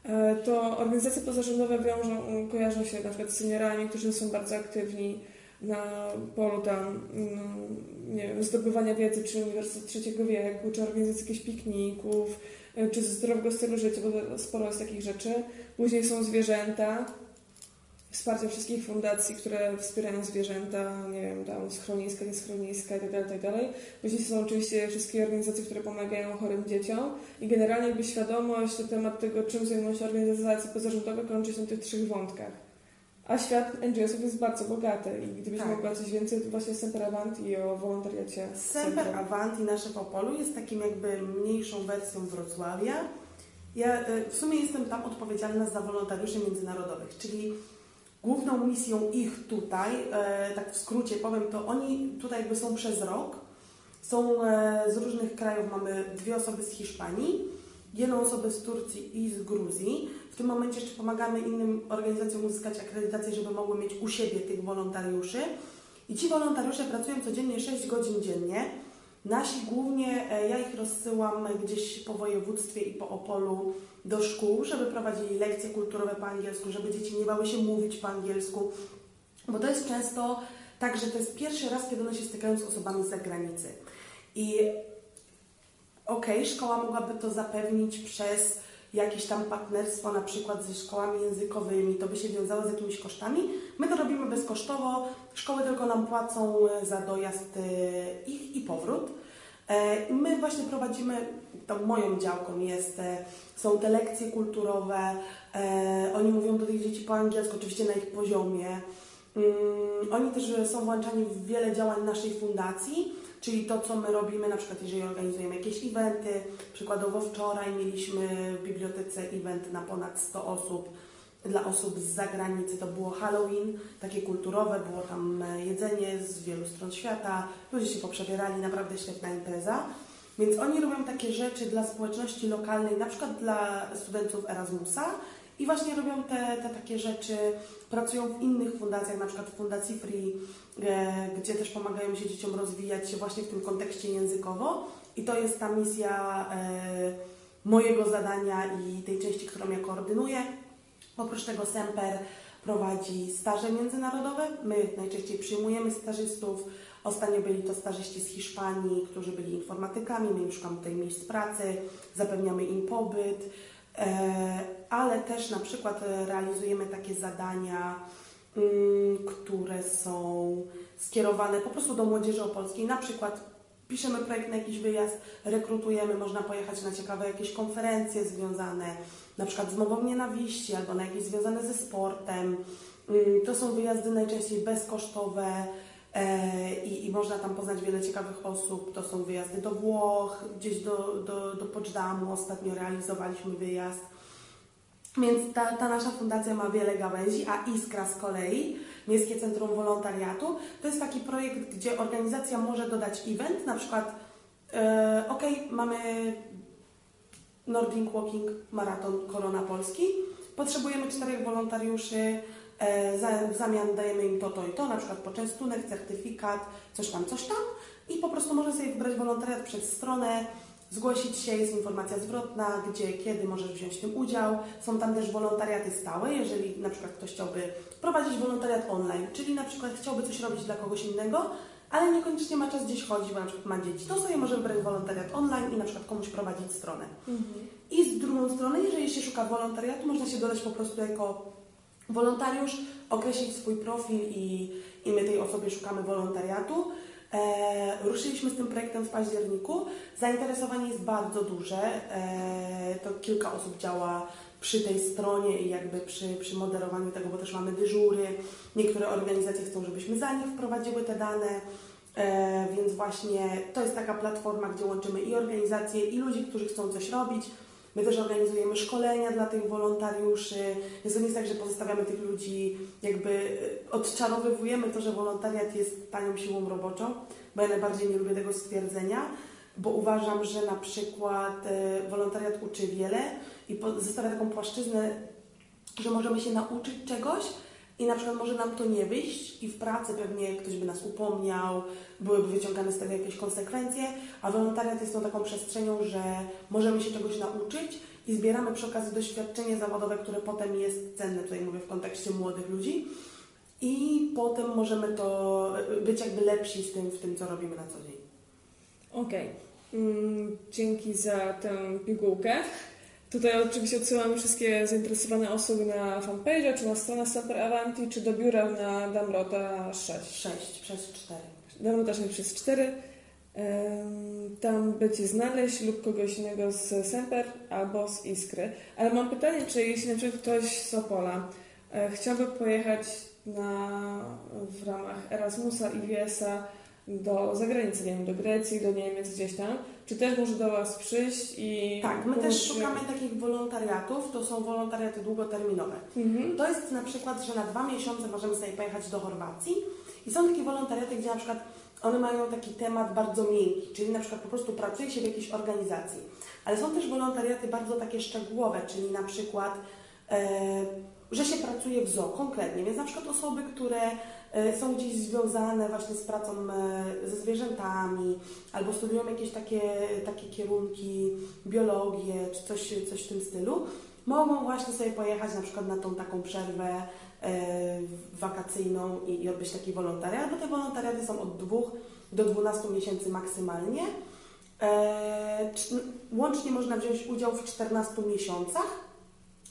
e, to organizacje pozarządowe wiążą, kojarzą się na przykład z seniorami, którzy są bardzo aktywni na polu tam, mm, nie wiem, zdobywania wiedzy, czy Uniwersytet Trzeciego Wieku, czy organizacji jakichś pikników, e, czy zdrowego stylu życia, bo sporo jest takich rzeczy. Później są zwierzęta, wsparcia wszystkich fundacji, które wspierają zwierzęta, nie wiem, tam schroniska, nie schroniska itd., itd. Później są oczywiście wszystkie organizacje, które pomagają chorym dzieciom i generalnie jakby świadomość na temat tego, czym zajmują się organizacje pozarządowe, kończy się na tych trzech wątkach. A świat NGO-sów jest bardzo bogaty i gdybyś Tak. mogła coś więcej to właśnie Semper Avant i o wolontariacie. Semper Centrum. Avanti nasze w Opolu jest takim jakby mniejszą wersją Wrocławia. Ja e, w sumie jestem tam odpowiedzialna za wolontariuszy międzynarodowych, czyli główną misją ich tutaj, e, tak w skrócie powiem, to oni tutaj jakby są przez rok. Są e, z różnych krajów, mamy dwie osoby z Hiszpanii, jedną osobę z Turcji i z Gruzji. W tym momencie jeszcze pomagamy innym organizacjom uzyskać akredytację, żeby mogły mieć u siebie tych wolontariuszy. I ci wolontariusze pracują codziennie 6 godzin dziennie. Nasi głównie, e, ja ich rozsyłam gdzieś po województwie i po Opolu do szkół, żeby prowadzili lekcje kulturowe po angielsku, żeby dzieci nie bały się mówić po angielsku, bo to jest często tak, że to jest pierwszy raz, kiedy one się stykają z osobami z zagranicy. I okej, szkoła mogłaby to zapewnić przez jakieś tam partnerstwo, na przykład ze szkołami językowymi, to by się wiązało z jakimiś kosztami. My to robimy bezkosztowo, szkoły tylko nam płacą e, za dojazd e, ich i powrót. E, My właśnie prowadzimy, tą moją działką jest, są te lekcje kulturowe, oni mówią do tych dzieci po angielsku, oczywiście na ich poziomie. Mm, Oni też są włączani w wiele działań naszej fundacji, czyli to, co my robimy, na przykład jeżeli organizujemy jakieś eventy. Przykładowo wczoraj mieliśmy w bibliotece event na ponad 100 osób dla osób z zagranicy. To było Halloween, takie kulturowe, było tam e, jedzenie z wielu stron świata, ludzie się poprzebierali, naprawdę świetna impreza. Więc oni robią takie rzeczy dla społeczności lokalnej, na przykład dla studentów Erasmusa i właśnie robią te, te takie rzeczy, pracują w innych fundacjach, na przykład w Fundacji Free, e, gdzie też pomagają się dzieciom rozwijać się właśnie w tym kontekście językowo. I to jest ta misja e, mojego zadania i tej części, którą ja koordynuję. Oprócz tego Semper prowadzi staże międzynarodowe. My najczęściej przyjmujemy stażystów. Ostatnio byli to stażyści z Hiszpanii, którzy byli informatykami. My im szukamy tutaj miejsc pracy, zapewniamy im pobyt, ale też na przykład e, realizujemy takie zadania, mm, które są skierowane po prostu do młodzieży opolskiej. Na przykład piszemy projekt na jakiś wyjazd, rekrutujemy, można pojechać na ciekawe jakieś konferencje związane na przykład z mową nienawiści albo na jakieś związane ze sportem. Mm, To są wyjazdy najczęściej bezkosztowe e, i, i można tam poznać wiele ciekawych osób. To są wyjazdy do Włoch, gdzieś do, do, do Poczdamу. Ostatnio realizowaliśmy wyjazd. Więc ta, ta nasza fundacja ma wiele gałęzi, a Iskra z kolei, Miejskie Centrum Wolontariatu, to jest taki projekt, gdzie organizacja może dodać event, na przykład e, ok, mamy Nordic Walking Maraton Korona Polski, potrzebujemy czterech wolontariuszy, e, w zamian dajemy im to, to i to, na przykład poczęstunek, certyfikat, coś tam, coś tam i po prostu może sobie wybrać wolontariat przez stronę, zgłosić się, jest informacja zwrotna, gdzie, kiedy możesz wziąć w tym udział. Są tam też wolontariaty stałe, jeżeli na przykład ktoś chciałby prowadzić wolontariat online, czyli na przykład chciałby coś robić dla kogoś innego, ale niekoniecznie ma czas gdzieś chodzić, bo na przykład ma dzieci, to sobie może wybrać wolontariat online i na przykład komuś prowadzić stronę. I z drugą strony, jeżeli się szuka wolontariatu, można się dodać po prostu jako wolontariusz, określić swój profil i, i my tej osobie szukamy wolontariatu. E, ruszyliśmy z tym projektem w październiku. Zainteresowanie jest bardzo duże. E, to kilka osób działa przy tej stronie i jakby przy, przy moderowaniu tego, bo też mamy dyżury. Niektóre organizacje chcą, żebyśmy za nich wprowadziły te dane. E, więc właśnie to jest taka platforma, gdzie łączymy i organizacje, i ludzi, którzy chcą coś robić. My też organizujemy szkolenia dla tych wolontariuszy. Więc to nie jest tak, że pozostawiamy tych ludzi, jakby e, odczarowywujemy to, że wolontariat jest tanią siłą roboczą, bo ja najbardziej nie lubię tego stwierdzenia, bo uważam, że na przykład e, wolontariat uczy wiele i zostawia taką płaszczyznę, że możemy się nauczyć czegoś i na przykład może nam to nie wyjść i w pracy pewnie ktoś by nas upomniał, byłyby wyciągane z tego jakieś konsekwencje, a wolontariat jest tą taką przestrzenią, że możemy się czegoś nauczyć i zbieramy przy okazji doświadczenie zawodowe, które potem jest cenne, tutaj mówię w kontekście młodych ludzi i potem możemy to być jakby lepsi z tym, w tym, co robimy na co dzień. Okej. Mm, Dzięki za tę pigułkę. Tutaj oczywiście odsyłamy wszystkie zainteresowane osoby na fanpage'a, czy na stronę Semper Avanti, czy do biura na Damrota 6. 6 przez 4. Damrota 6 przez 4. Em, Tam będzie znaleźć lub kogoś innego z Semper albo z Iskry. Ale mam pytanie, czy jeśli na przykład ktoś z Opola e, chciałby pojechać na, w ramach Erasmusa i WS-a do zagranicy, nie wiem, do Grecji, do Niemiec, gdzieś tam, czy też może do Was przyjść i... Tak, my też się- szukamy takich wolontariatów, to są wolontariaty długoterminowe. Mhm. To jest na przykład, że na dwa miesiące możemy sobie pojechać do Chorwacji i są takie wolontariaty, gdzie na przykład one mają taki temat bardzo miękki, czyli na przykład po prostu pracuje się w jakiejś organizacji. Ale są też wolontariaty bardzo takie szczegółowe, czyli na przykład, e, że się pracuje w zoo konkretnie, więc na przykład osoby, które są gdzieś związane właśnie z pracą e, ze zwierzętami, albo studiują jakieś takie, takie kierunki, biologię, czy coś, coś w tym stylu, mogą właśnie sobie pojechać na przykład na tą taką przerwę e, wakacyjną i, i odbyć taki wolontariat, bo te wolontariaty są od 2 do 12 miesięcy maksymalnie. E, cz- łącznie można wziąć udział w 14 miesiącach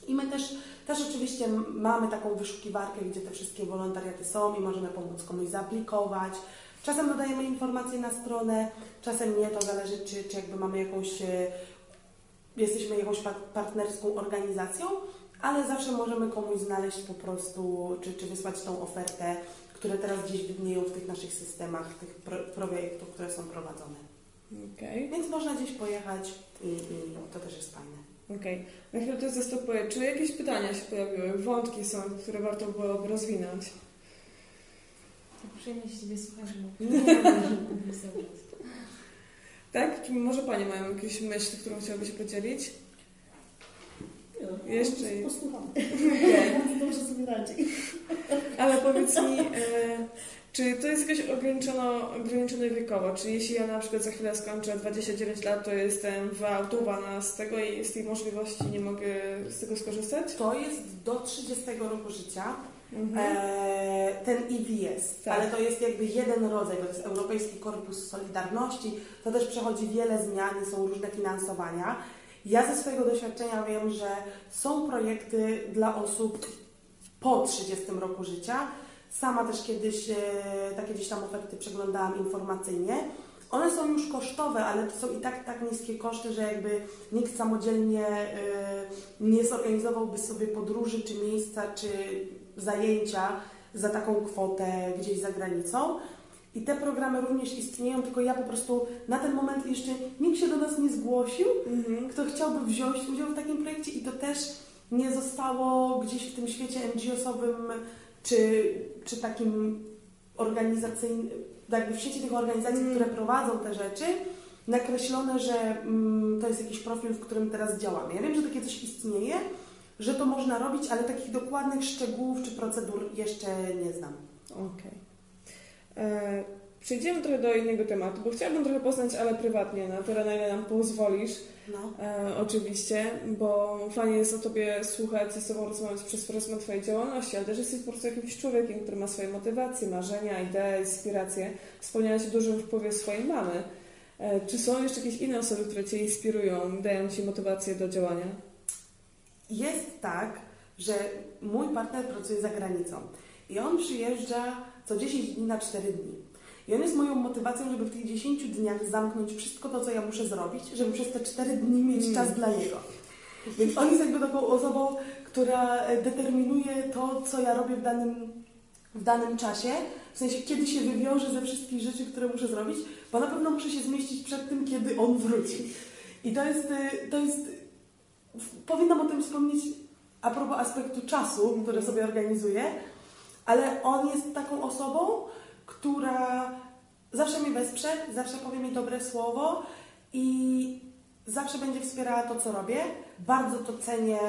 i my też, też oczywiście mamy taką wyszukiwarkę, gdzie te wszystkie wolontariaty są i możemy pomóc komuś zaaplikować. Czasem dodajemy informacje na stronę, czasem nie, to zależy czy, czy jakby mamy jakąś, e, jesteśmy jakąś par- partnerską organizacją, ale zawsze możemy komuś znaleźć po prostu, czy, czy wysłać tą ofertę, które teraz gdzieś widnieją w tych naszych systemach, tych pro, projektów, które są prowadzone. Okej. Więc można gdzieś pojechać i, i to też jest fajne. Okej. Na chwilę to zastopuję. Czy jakieś pytania się pojawiły? Wątki są, które warto byłoby rozwinąć? Tak przyjemnie się Ciebie słuchać, bo Nie, nie. Tak? Czy może Panie mają jakieś myśli, którą chciałyby się podzielić? Jeszcze- Posłucham. Nie. Dobrze sobie radzi. Ale powiedz mi, e, czy to jest jakoś ograniczono, ograniczone wiekowo? Czy jeśli ja na przykład za chwilę skończę 29 lat, to jestem wyautowana z tego i z tej możliwości nie mogę z tego skorzystać? To jest do 30 roku życia. Mhm. E, ten EVS, Tak. ale to jest jakby jeden rodzaj, to jest Europejski Korpus Solidarności, to też przechodzi wiele zmian są różne finansowania. Ja ze swojego doświadczenia wiem, że są projekty dla osób po 30 roku życia. Sama też kiedyś e, takie gdzieś tam oferty przeglądałam informacyjnie. One są już kosztowe, ale to są i tak tak niskie koszty, że jakby nikt samodzielnie e, nie zorganizowałby sobie podróży, czy miejsca, czy zajęcia za taką kwotę gdzieś za granicą. I te programy również istnieją, tylko ja po prostu na ten moment jeszcze nikt się do nas nie zgłosił, Mhm. kto chciałby wziąć udział w takim projekcie i to też nie zostało gdzieś w tym świecie NGO-sowym czy, czy takim organizacyjnym, jakby w sieci tych organizacji, Mm. które prowadzą te rzeczy, nakreślone, że mm, to jest jakiś profil, w którym teraz działamy. Ja wiem, że takie coś istnieje, że to można robić, ale takich dokładnych szczegółów czy procedur jeszcze nie znam. Okej. E, Przejdziemy trochę do innego tematu, bo chciałabym trochę poznać Ale prywatnie, na tyle na ile nam pozwolisz. No. E, oczywiście, bo fajnie jest o Tobie słuchać, ze Tobą rozmawiać przez pryzmat Twojej działalności, ale też jesteś po prostu jakimś człowiekiem, który ma swoje motywacje, marzenia, idee, inspiracje. Wspomniałaś o dużym wpływie swojej mamy. E, czy są jeszcze jakieś inne osoby, które Cię inspirują, dają Ci motywację do działania? Jest tak, że mój partner pracuje za granicą i on przyjeżdża co 10 dni na 4 dni. I on jest moją motywacją, żeby w tych 10 dniach zamknąć wszystko to, co ja muszę zrobić, żeby przez te 4 dni mieć Mm. czas dla niego. Więc on jest jakby taką osobą, która e, determinuje to, co ja robię w danym, w danym czasie. W sensie, kiedy się wywiążę ze wszystkich rzeczy, które muszę zrobić, bo na pewno muszę się zmieścić przed tym, kiedy on wróci. I to jest, e, to jest powinnam o tym wspomnieć a propos aspektu czasu, który sobie organizuję, ale on jest taką osobą, która zawsze mnie wesprze, zawsze powie mi dobre słowo i zawsze będzie wspierała to, co robię. Bardzo to cenię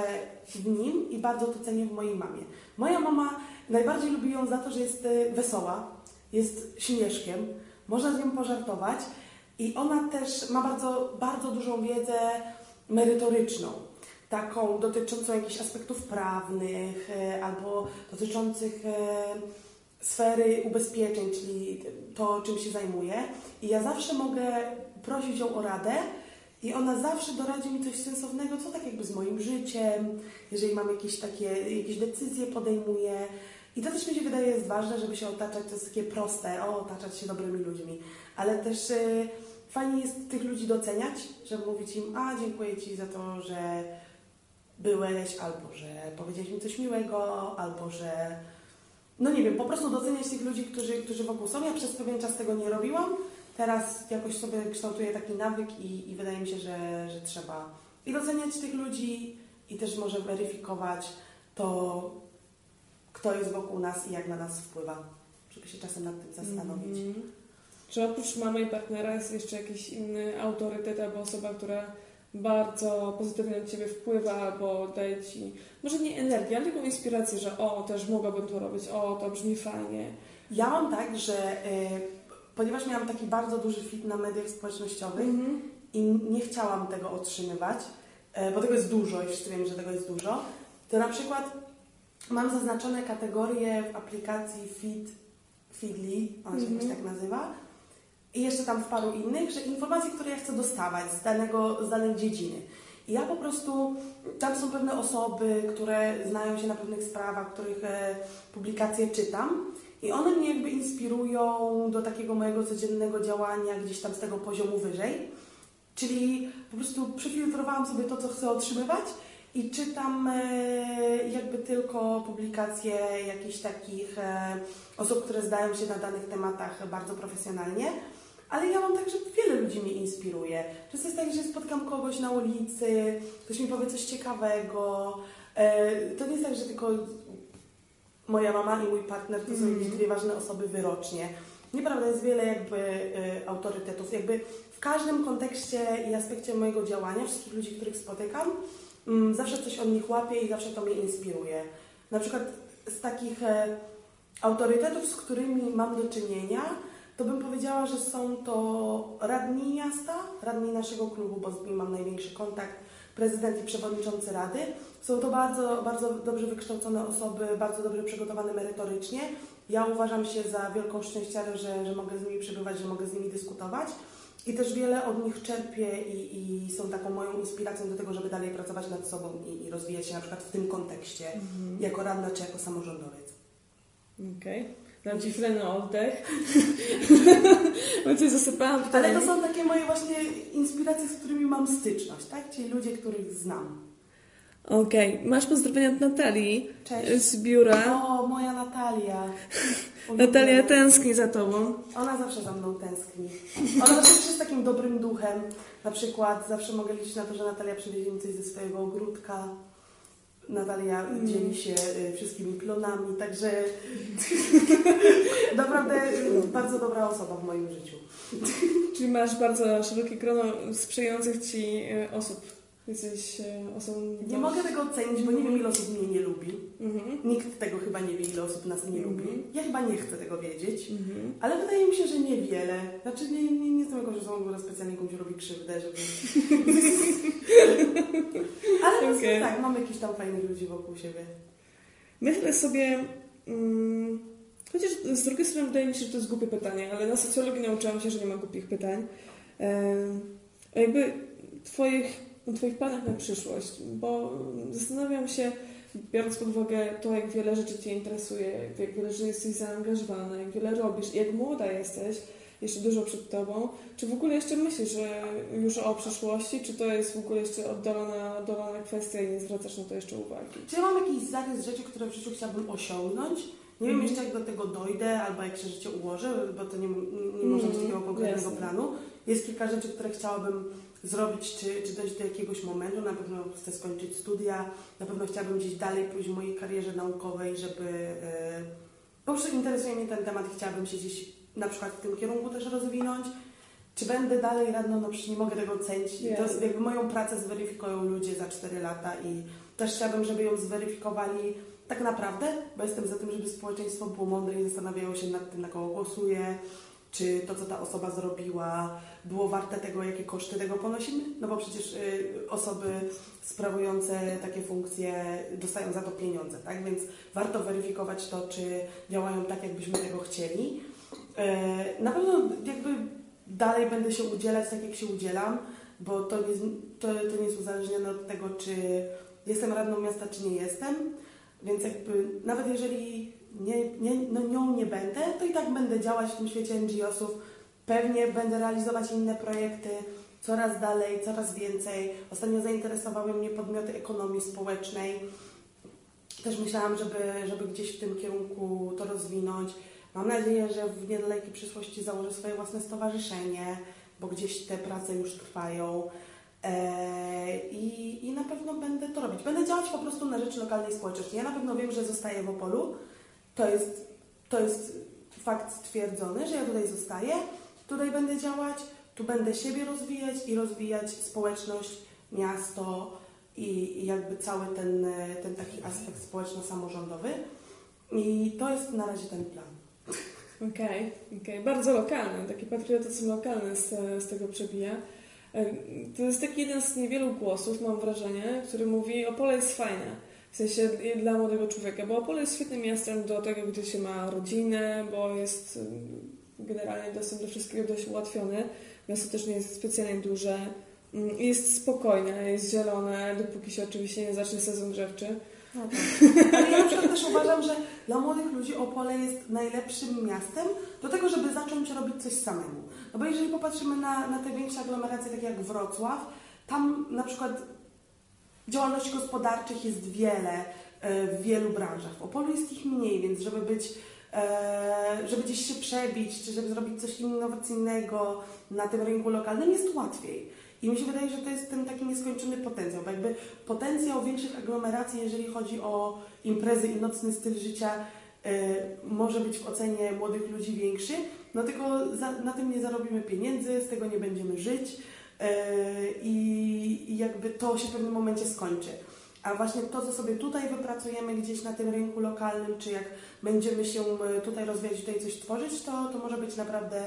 w nim i bardzo to cenię w mojej mamie. Moja mama najbardziej lubi ją za to, że jest e, wesoła, jest śmieszkiem, można z nią pożartować i ona też ma bardzo, bardzo dużą wiedzę merytoryczną taką dotyczącą jakichś aspektów prawnych e, albo dotyczących e, sfery ubezpieczeń, czyli to, czym się zajmuję. I ja zawsze mogę prosić ją o radę I ona zawsze doradzi mi coś sensownego, co tak jakby z moim życiem, jeżeli mam jakieś takie, jakieś decyzje podejmuję. I to też mi się wydaje jest ważne, żeby się otaczać, to jest takie proste, o, otaczać się dobrymi ludźmi. Ale też y, fajnie jest tych ludzi doceniać, żeby mówić im, a dziękuję Ci za to, że byłeś, albo że powiedziałeś mi coś miłego, albo że no nie wiem, po prostu doceniać tych ludzi, którzy, którzy wokół są. Ja przez pewien czas tego nie robiłam. Teraz jakoś sobie kształtuję taki nawyk i, i wydaje mi się, że, że trzeba i doceniać tych ludzi i też może weryfikować to, kto jest wokół nas i jak na nas wpływa, żeby się czasem nad tym zastanowić. Mhm. Czy oprócz mamy i partnera jest jeszcze jakiś inny autorytet albo osoba, która bardzo pozytywnie na Ciebie wpływa albo daje Ci, może nie energię, ale taką inspirację, że o, też mogłabym to robić, o, to brzmi fajnie. Ja mam tak, że y, ponieważ miałam taki bardzo duży fit na mediach społecznościowych Mhm. i nie chciałam tego otrzymywać, y, bo tego jest dużo i wszyscy wiemy, że tego jest dużo, to na przykład mam zaznaczone kategorie w aplikacji Feed, Feedly, ona się jakoś Mhm. tak nazywa, i jeszcze tam w paru innych, że informacje, które ja chcę dostawać z, danego, z danej dziedziny. I ja po prostu, tam są pewne osoby, które znają się na pewnych sprawach, których e, publikacje czytam i one mnie jakby inspirują do takiego mojego codziennego działania gdzieś tam z tego poziomu wyżej. Czyli po prostu przefiltrowałam sobie to, co chcę otrzymywać i czytam e, jakby tylko publikacje jakichś takich e, osób, które zdają się na danych tematach bardzo profesjonalnie. Ale ja mam tak, że wiele ludzi mnie inspiruje. Czasem jest tak, że spotkam kogoś na ulicy, ktoś mi powie coś ciekawego. E, To nie jest tak, że tylko moja mama i mój partner to są jakieś dwie ważne osoby wyrocznie. Nieprawda, jest wiele jakby e, autorytetów. Jakby w każdym kontekście i aspekcie mojego działania, wszystkich ludzi, których spotykam, mm, zawsze coś od nich łapię i zawsze to mnie inspiruje. Na przykład z takich e, autorytetów, z którymi mam do czynienia, to bym powiedziała, że są to radni miasta, radni naszego klubu, bo z nimi mam największy kontakt, prezydent i przewodniczący rady. Są to bardzo, bardzo dobrze wykształcone osoby, bardzo dobrze przygotowane merytorycznie. Ja uważam się za wielką szczęściarę, że, że mogę z nimi przebywać, że mogę z nimi dyskutować. I też wiele od nich czerpię i, i są taką moją inspiracją do tego, żeby dalej pracować nad sobą i, i rozwijać się na przykład w tym kontekście, jako radna czy jako samorządowiec. Okej. Dam Ci chwilę na oddech. Bo Cię zasypałam Ale pytaniami. to są takie moje właśnie inspiracje, z którymi mam styczność, tak? Czyli ludzie, których znam. Okej, masz pozdrowienia od Natalii Cześć. z biura. O, moja Natalia. Natalia tęskni za Tobą. Ona zawsze za mną tęskni. Ona zawsze też jest takim dobrym duchem. Na przykład zawsze mogę liczyć na to, że Natalia przywiezie mi coś ze swojego ogródka. Natalia dzieli się y, wszystkimi plonami, także naprawdę y, bardzo dobra osoba w moim życiu. Czyli masz bardzo szerokie grono sprzyjających Ci e, osób. Jesteś e, osobą... Nie mogę tego ocenić, bo nie wiem ile osób mnie nie lubi. Mhm. Nikt tego chyba nie wie, ile osób nas nie Mhm. lubi. Ja chyba nie chcę tego wiedzieć. Mhm. Ale wydaje mi się, że niewiele. Znaczy nie, nie, nie jestem jakąś osobą, która specjalnie komuś robi krzywdę, żeby... Ale okay. Tak, mam jakichś tam fajnych ludzi wokół siebie. Myślę sobie... Mm, chociaż z drugiej strony wydaje mi się, że to jest głupie pytanie, ale na socjologii nauczyłam się, że nie ma głupich pytań. A jakby twoich, twoich planach na przyszłość, bo zastanawiam się, biorąc pod uwagę to, jak wiele rzeczy Cię interesuje, jak wiele rzeczy jesteś zaangażowana, jak wiele robisz, jak młoda jesteś, jeszcze dużo przed Tobą, czy w ogóle jeszcze myślisz że już o przyszłości, czy to jest w ogóle jeszcze oddalona, oddalona kwestia i nie zwracasz na to jeszcze uwagi? Czy ja mam jakiś zarys rzeczy, które w życiu chciałabym osiągnąć? Nie wiem Mhm. jeszcze, jak do tego dojdę, albo jak się życie ułoży, bo to nie, nie, nie może być takiego konkretnego jasne. planu. Jest kilka rzeczy, które chciałabym zrobić, czy, czy dojść do jakiegoś momentu. Na pewno chcę skończyć studia, na pewno chciałabym gdzieś dalej pójść w mojej karierze naukowej, żeby... e, po prostu interesuje mnie ten temat i chciałabym się gdzieś na przykład w tym kierunku też rozwinąć. Czy będę dalej radną? No przecież nie mogę tego ocenić. I To Jasne. jakby moją pracę zweryfikują ludzie za 4 lata i też chciałabym, żeby ją zweryfikowali tak naprawdę, bo jestem za tym, żeby społeczeństwo było mądre i zastanawiało się nad tym, na kogo głosuje, czy to, co ta osoba zrobiła, było warte tego, jakie koszty tego ponosimy. No bo przecież y, osoby sprawujące takie funkcje dostają za to pieniądze, tak? Więc warto weryfikować to, czy działają tak, jakbyśmy tego chcieli. E, Na pewno jakby dalej będę się udzielać tak, jak się udzielam. bo to nie, to, to nie jest uzależnione od tego, czy jestem radną miasta, czy nie jestem. Więc jakby nawet jeżeli nie, nie, no nią nie będę, to i tak będę działać w tym świecie NGO-sów. Pewnie będę realizować inne projekty coraz dalej, coraz więcej. Ostatnio zainteresowały mnie podmioty ekonomii społecznej. Też myślałam, żeby, żeby gdzieś w tym kierunku to rozwinąć. Mam nadzieję, że w niedalekiej przyszłości założę swoje własne stowarzyszenie, bo gdzieś te prace już trwają. Eee, i, I na pewno będę to robić. Będę działać po prostu na rzecz lokalnej społeczności. Ja na pewno wiem, że zostaję w Opolu. To jest, to jest fakt stwierdzony, że ja tutaj zostaję, tutaj będę działać, tu będę siebie rozwijać i rozwijać społeczność, miasto i, i jakby cały ten, ten taki aspekt społeczno-samorządowy. I to jest na razie ten plan. Okej, okej. Bardzo lokalny, taki patriotyzm lokalny z, z tego przebija. E, To jest taki jeden z niewielu głosów, mam wrażenie, który mówi Opole jest fajne. W sensie dla młodego człowieka, bo Opole jest świetnym miastem do tego, gdzie się ma rodzinę, bo jest y, generalnie dostęp do wszystkiego dość ułatwiony. Miasto też nie jest specjalnie duże. Mm, Jest spokojne, jest zielone, dopóki się oczywiście nie zacznie sezon drzewczy. No tak. Ale ja na też uważam, że dla młodych ludzi Opole jest najlepszym miastem do tego, żeby zacząć robić coś samemu. No bo jeżeli popatrzymy na, na te większe aglomeracje, takie jak Wrocław, tam na przykład działalności gospodarczych jest wiele e, w wielu branżach. W Opolu jest ich mniej, więc żeby być, e, żeby gdzieś się przebić, czy żeby zrobić coś innowacyjnego na tym rynku lokalnym jest łatwiej. I mi się wydaje, że to jest ten taki nieskończony potencjał, bo jakby potencjał większych aglomeracji, jeżeli chodzi o imprezy i nocny styl życia, e, może być w ocenie młodych ludzi większy, no tylko na tym nie zarobimy pieniędzy, z tego nie będziemy żyć i, i jakby to się w pewnym momencie skończy. A właśnie to, co sobie tutaj wypracujemy gdzieś na tym rynku lokalnym, czy jak będziemy się e, tutaj rozwijać, tutaj coś tworzyć, to, to może być naprawdę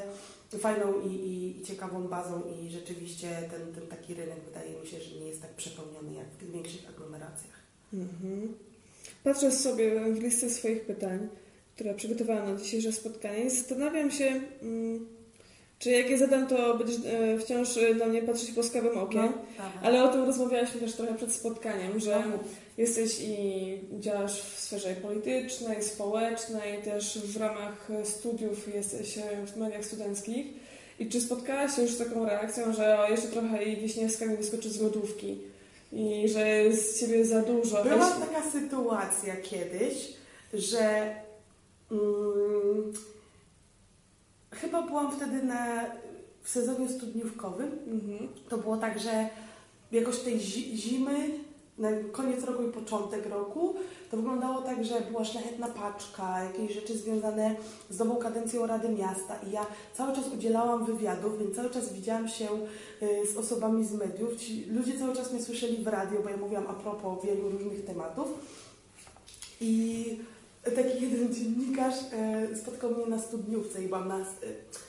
fajną i, i, i ciekawą bazą i rzeczywiście ten, ten taki rynek wydaje mi się, że nie jest tak przepełniony jak w większych aglomeracjach. Mhm. Patrzę sobie w listę swoich pytań, które przygotowałam na dzisiejsze spotkanie i zastanawiam się, mm, czy jak je zadam, to będziesz e, wciąż e, na mnie patrzeć łaskawym okiem. prawda. Ale o tym rozmawiałyśmy też trochę przed spotkaniem, że No, jesteś i działasz w sferze politycznej, społecznej, też w ramach studiów jesteś e, w mediach studenckich. I czy spotkałaś się już z taką reakcją, że jeszcze trochę i Wiśniewska mi wyskoczy z lodówki i że jest z ciebie za dużo? Była Weź- taka sytuacja kiedyś, że mm, chyba byłam wtedy na, w sezonie studniówkowym. Mhm. To było tak, że jakoś tej zi- zimy, na koniec roku i początek roku, to wyglądało tak, że była szlachetna paczka, jakieś rzeczy związane z nową kadencją Rady Miasta i ja cały czas udzielałam wywiadów, więc cały czas widziałam się y, z osobami z mediów. Ci ludzie cały czas mnie słyszeli w radio, bo ja mówiłam a propos wielu różnych tematów. I taki jeden dziennikarz e, spotkał mnie na studniówce i byłam na... E,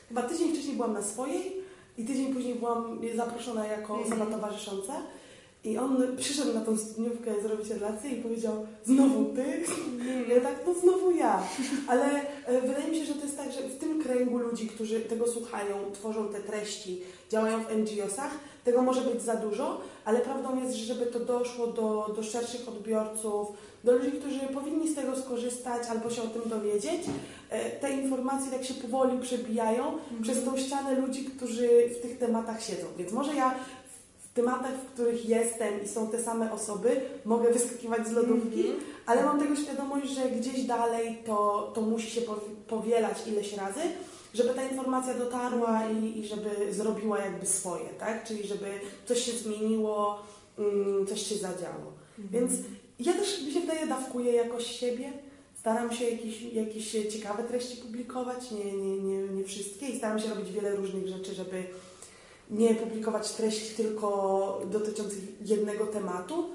chyba tydzień wcześniej byłam na swojej i tydzień później byłam zaproszona jako osoba towarzysząca. I on przyszedł na tą studniówkę zrobić relację i powiedział, znowu ty? Ja tak, no znowu ja. Ale e, wydaje mi się, że to jest tak, że w tym kręgu ludzi, którzy tego słuchają, tworzą te treści, działają w NGO-sach, tego może być za dużo, ale prawdą jest, że żeby to doszło do, do szerszych odbiorców, do ludzi, którzy powinni z tego skorzystać albo się o tym dowiedzieć, e, te informacje tak się powoli przebijają przez tą ścianę ludzi, którzy w tych tematach siedzą. Więc może ja w- tematach, w których jestem i są te same osoby, mogę wyskakiwać z lodówki, ale mam tego świadomość, że gdzieś dalej to, to musi się powi- powielać ileś razy, żeby ta informacja dotarła i, i żeby zrobiła jakby swoje, tak? Czyli żeby coś się zmieniło, mm, coś się zadziało. Więc ja też, mi się wydaje, dawkuję jakoś siebie. Staram się jakieś, jakieś ciekawe treści publikować, nie, nie, nie, nie wszystkie i staram się robić wiele różnych rzeczy, żeby nie publikować treści tylko dotyczących jednego tematu,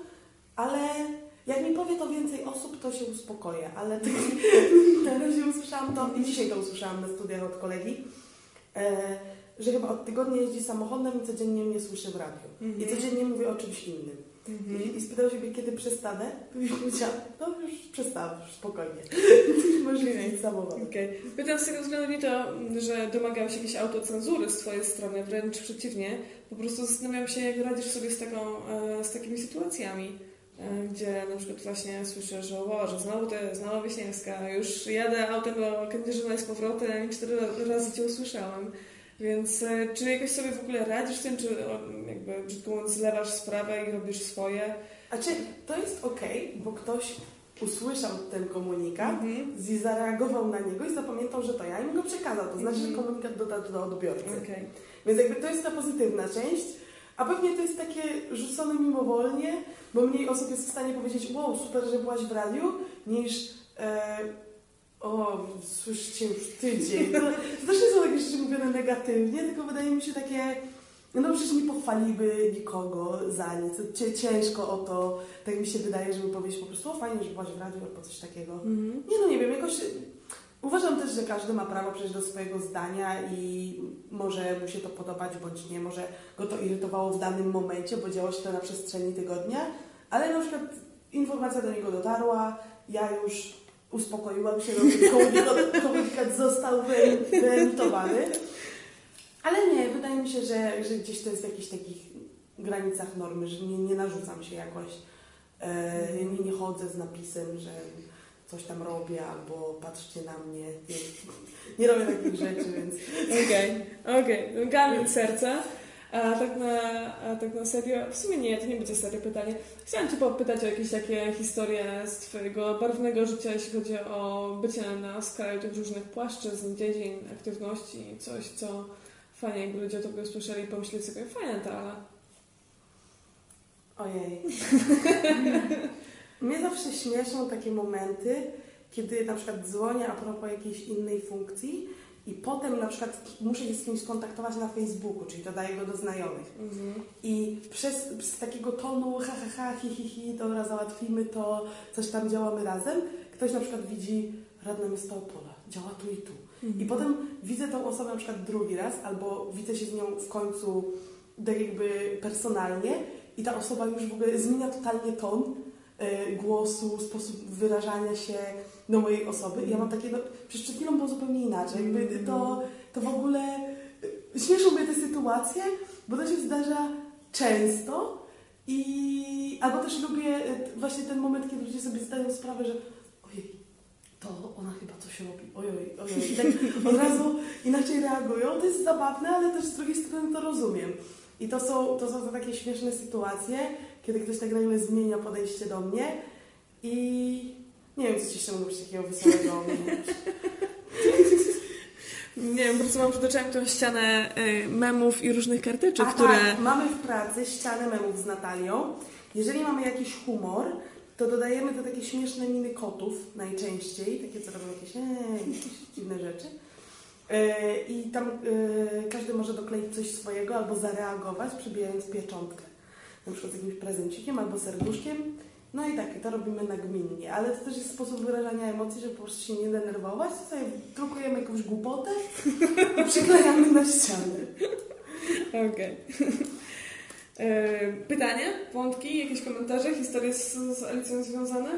ale jak mi powie to więcej osób, to się uspokoję, ale tak, na razie usłyszałam to i dzisiaj to usłyszałam na studiach od kolegi, e, że chyba od tygodnia jeździ samochodem i codziennie mnie słyszy w radiu. I Mhm. codziennie mówię o czymś innym. I, I spytał się mnie, kiedy przestanę. I powiedziałam, no już przestałam, już spokojnie. Możesz jechać samochodem. Okej. Pytam z tego względu nie to, że domagam się jakiejś autocenzury z Twojej strony, wręcz przeciwnie. Po prostu zastanawiam się, jak radzisz sobie z, taką, e, z takimi sytuacjami, e, gdzie na przykład właśnie słyszę, że o, że znowu jest, znowu Wiśniewska, już jadę autem do Kędzierzyna i z powrotem i cztery razy Cię usłyszałem. Więc e, czy jakoś sobie w ogóle radzisz tym, czy jakby brzydko mówiąc zlewasz sprawę i robisz swoje? A czy to jest okej, bo ktoś usłyszał ten komunikat, Mhm. i zareagował na niego i zapamiętał, że to ja i mi go przekazał. To znaczy, że Mhm. komunikat dotarł do odbiorcy. Okej. Więc jakby to jest ta pozytywna część, a pewnie to jest takie rzucone mimowolnie, bo mniej osób jest w stanie powiedzieć, wow, super, że byłaś w radiu, niż e, o, słyszycie już tydzień. Też nie są takie rzeczy mówione negatywnie, tylko wydaje mi się takie, no przecież nie pochwaliby nikogo za nic. Ciężko o to, tak mi się wydaje, żeby powiedzieć po prostu, o fajnie, że byłaś w radiu albo coś takiego. Mhm. Nie no, nie wiem, jakoś uważam też, że każdy ma prawo przejść do swojego zdania i może mu się to podobać bądź nie, może go to irytowało w danym momencie, bo działo się to na przestrzeni tygodnia, ale na przykład informacja do niego dotarła, ja już uspokoiłam się, no, komunikat, komunikat został wyemitowany, ale nie, wydaje mi się, że, że gdzieś to jest w jakichś takich granicach normy, że nie, nie narzucam się jakoś, e, nie, nie chodzę z napisem, że coś tam robię, albo patrzcie na mnie. Nie, nie robię takich rzeczy, więc Okej, okej. Kamień serca. A tak, na, a tak na serio, w sumie nie, to nie będzie serio pytanie. Chciałam Cię popytać o jakieś takie historie z Twojego barwnego życia, jeśli chodzi o bycie na skraju tych różnych płaszczyzn, dziedzin, aktywności, coś, co fajnie jakby ludzie o Tobie usłyszeli i pomyśleli sobie, fajne to, ale... ojej. Mnie zawsze śmieszą takie momenty, kiedy na przykład dzwonię a propos jakiejś innej funkcji i potem na przykład muszę się z kimś skontaktować na Facebooku, czyli dodaję go do znajomych. Mhm. I przez, przez takiego tonu ha, ha, ha, hi, hi, hi, dobra, załatwimy to, coś tam działamy razem, ktoś na przykład widzi radna miasta Opola, działa tu i tu. I potem widzę tą osobę na przykład drugi raz, albo widzę się z nią w końcu tak jakby personalnie i ta osoba już w ogóle zmienia totalnie ton e, głosu, sposób wyrażania się do mojej osoby. I ja mam takie, no przecież przed chwilą było zupełnie inaczej. Jakby to, to w ogóle śmieszą mnie te sytuacje, bo to się zdarza często i albo też lubię e, właśnie ten moment, kiedy ludzie sobie zdają sprawę, że ojej, to ona chyba coś robi, ojoj, ojoj. I tak od razu inaczej reagują. To jest zabawne, ale też z drugiej strony to rozumiem. I to są, to są takie śmieszne sytuacje, kiedy ktoś tak nagle zmienia podejście do mnie i nie wiem, co ci jeszcze mówisz takiego wesołego. Nie wiem, po prostu mam przed oczami tą ścianę y, memów i różnych karteczek, A które... tak, mamy w pracy ścianę memów z Natalią. Jeżeli mamy jakiś humor, to dodajemy te takie śmieszne miny kotów najczęściej, takie co robią jakieś, ee, jakieś dziwne rzeczy. E, I tam e, każdy może dokleić coś swojego albo zareagować, przybijając pieczątkę. Na przykład z jakimś prezencikiem albo serduszkiem. No i tak, to robimy nagminnie, ale to też jest sposób wyrażania emocji, żeby po prostu się nie denerwować. Sobie drukujemy jakąś głupotę i przyklejamy na ścianę. Okej. E, Pytania, wątki, jakieś komentarze, historie z, z Alicją związane?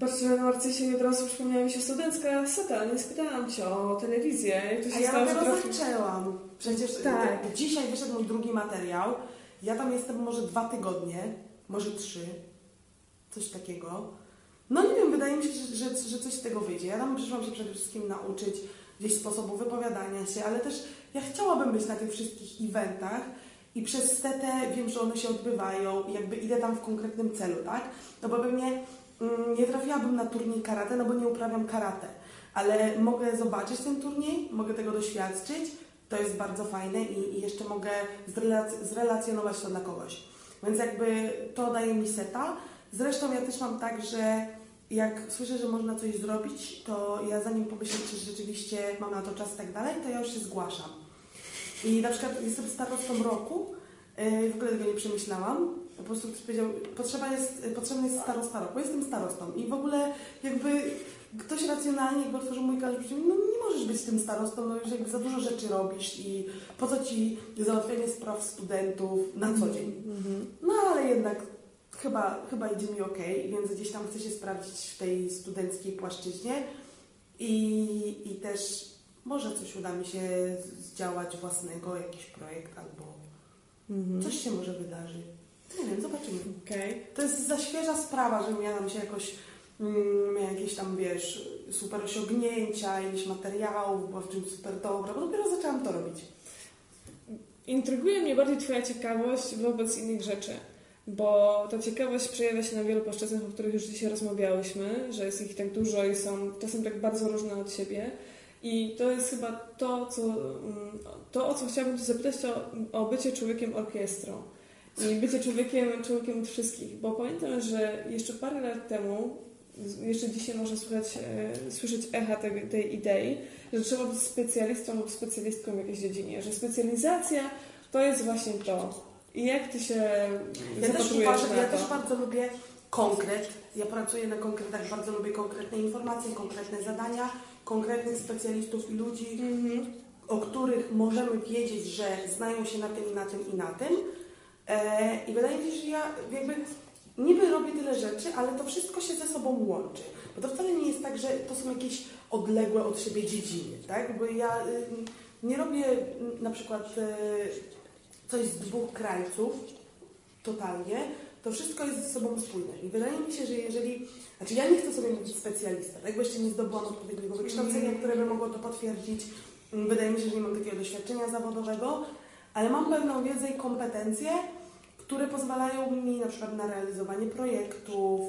Patrzcie, na Narcysie nie od razu przypomniała mi się studencka seta. Nie spytałam Cię o telewizję. Jak to się A ja stało, że dopiero zaczęłam. Przecież Tak. tak. dzisiaj wyszedł mój drugi materiał. Ja tam jestem może dwa tygodnie, może trzy. Coś takiego. No nie wiem, wydaje mi się, że, że, że coś z tego wyjdzie. Ja tam przyszłam się przede wszystkim nauczyć gdzieś sposobu wypowiadania się, ale też ja chciałabym być na tych wszystkich eventach i przez setę wiem, że one się odbywają jakby idę tam w konkretnym celu, tak? No bo pewnie mm, nie trafiłabym na turniej karate, no bo nie uprawiam karate. Ale mogę zobaczyć ten turniej, mogę tego doświadczyć, to jest bardzo fajne i, i jeszcze mogę zrelac- zrelacjonować to dla kogoś. Więc jakby to daje mi seta. Zresztą ja też mam tak, że jak słyszę, że można coś zrobić, to ja zanim pomyślę, czy rzeczywiście mam na to czas i tak dalej, to ja już się zgłaszam. I na przykład jestem starostą roku, yy, w ogóle tego nie przemyślałam. Po prostu ktoś powiedział, potrzeba jest, potrzebny jest starosta roku. Jestem starostą i w ogóle jakby ktoś racjonalnie jakby otworzył mój kalendarz, no nie możesz być tym starostą, no już jakby za dużo rzeczy robisz i po co ci załatwianie spraw studentów na co dzień. No ale jednak chyba, chyba idzie mi ok, więc gdzieś tam chcę się sprawdzić w tej studenckiej płaszczyźnie i, i też może coś uda mi się zdziałać własnego, jakiś projekt albo Mhm. coś się może wydarzy. Nie wiem, zobaczymy. Okej. To jest za świeża sprawa, że miałam się jakoś, mm, miałam jakieś tam, wiesz, super osiągnięcia, ileś materiałów, była w czymś super dobra, bo dopiero zaczęłam to robić. Intryguje mnie bardziej Twoja ciekawość wobec innych rzeczy, bo ta ciekawość przejawia się na wielu płaszczyznach, o których już dzisiaj rozmawiałyśmy, że jest ich tak dużo i są czasem tak bardzo różne od siebie. I to jest chyba to, co, mm, to o co chciałabym Cię zapytać, to o bycie człowiekiem orkiestrą. I bycie człowiekiem, człowiekiem od wszystkich, bo pamiętam, że jeszcze parę lat temu, jeszcze dzisiaj można słuchać, e, słyszeć echa tej, tej idei, że trzeba być specjalistą lub specjalistką w jakiejś dziedzinie, że specjalizacja to jest właśnie to. I jak Ty się Ja też, uważam, na ja to? też bardzo lubię konkret. Ja pracuję na konkretach, bardzo lubię konkretne informacje, konkretne zadania, konkretnych specjalistów i ludzi, Mhm. o których możemy wiedzieć, że znają się na tym i na tym i na tym. E, I wydaje mi się, że ja jakby niby robię tyle rzeczy, ale to wszystko się ze sobą łączy. Bo to wcale nie jest tak, że to są jakieś odległe od siebie dziedziny, tak? Bo ja y, nie robię y, na przykład y, coś z dwóch krańców totalnie, to wszystko jest ze sobą spójne. I wydaje mi się, że jeżeli. Znaczy, ja nie chcę sobie mówić specjalista, tak? Bo jeszcze nie zdobyłam odpowiedniego wykształcenia, które by mogło to potwierdzić. Wydaje mi się, że nie mam takiego doświadczenia zawodowego, ale mam pewną wiedzę i kompetencje, które pozwalają mi na przykład na realizowanie projektów,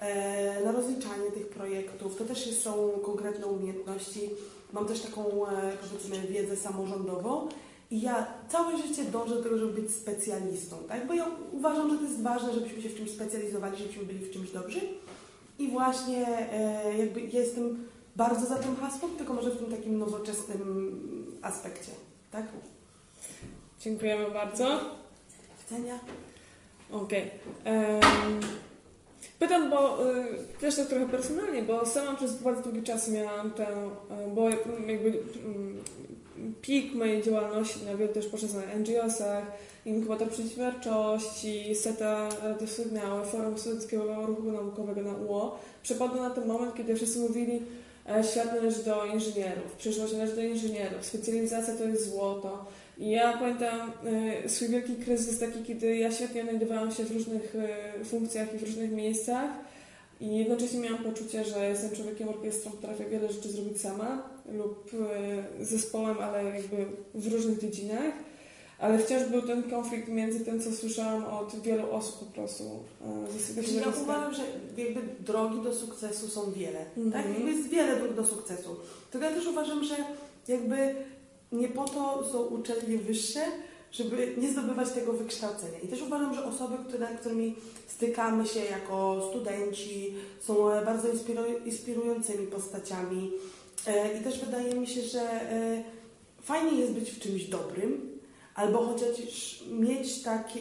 e, na rozliczanie tych projektów. To też są konkretne umiejętności. Mam też taką, e, powiedzmy, wiedzę samorządową. I ja całe życie dążę do tego, żeby być specjalistą, tak? Bo ja uważam, że to jest ważne, żebyśmy się w czymś specjalizowali, żebyśmy byli w czymś dobrzy. I właśnie e, jakby ja jestem bardzo za tym hasłem, tylko może w tym takim nowoczesnym aspekcie, tak? Dziękujemy bardzo. Widzenia. Okej. Em, Pytam, bo y, też tak trochę personalnie, bo sama przez bardzo długi czas miałam tę, y, bo jakby mm, pik mojej działalności na wielu też poszedł na NGO-sach, inkubator przedsiębiorczości, SETA, Radio Sygnały, Forum Studenckiego Ruchu Naukowego na UO, przypadło na ten moment, kiedy wszyscy mówili, e, świat należy do inżynierów, przyszłość należy do inżynierów, specjalizacja to jest złoto. I ja pamiętam y, swój wielki kryzys taki, kiedy ja świetnie odnajdowałam się w różnych y, funkcjach i w różnych miejscach i jednocześnie miałam poczucie, że jestem człowiekiem orkiestrą, potrafię wiele rzeczy zrobić sama lub y, zespołem, ale jakby w różnych dziedzinach. Ale wciąż był ten konflikt między tym, co słyszałam od wielu osób po prostu ze Znaczy, ja uważam, że jakby drogi do sukcesu są wiele, Mhm. tak? Jakby jest wiele dróg do sukcesu. Tylko ja też uważam, że jakby nie po to są uczelnie wyższe, żeby nie zdobywać tego wykształcenia. I też uważam, że osoby, które, którymi stykamy się jako studenci, są bardzo inspiru- inspirującymi postaciami. E, I też wydaje mi się, że e, fajnie jest być w czymś dobrym, albo chociaż mieć taki,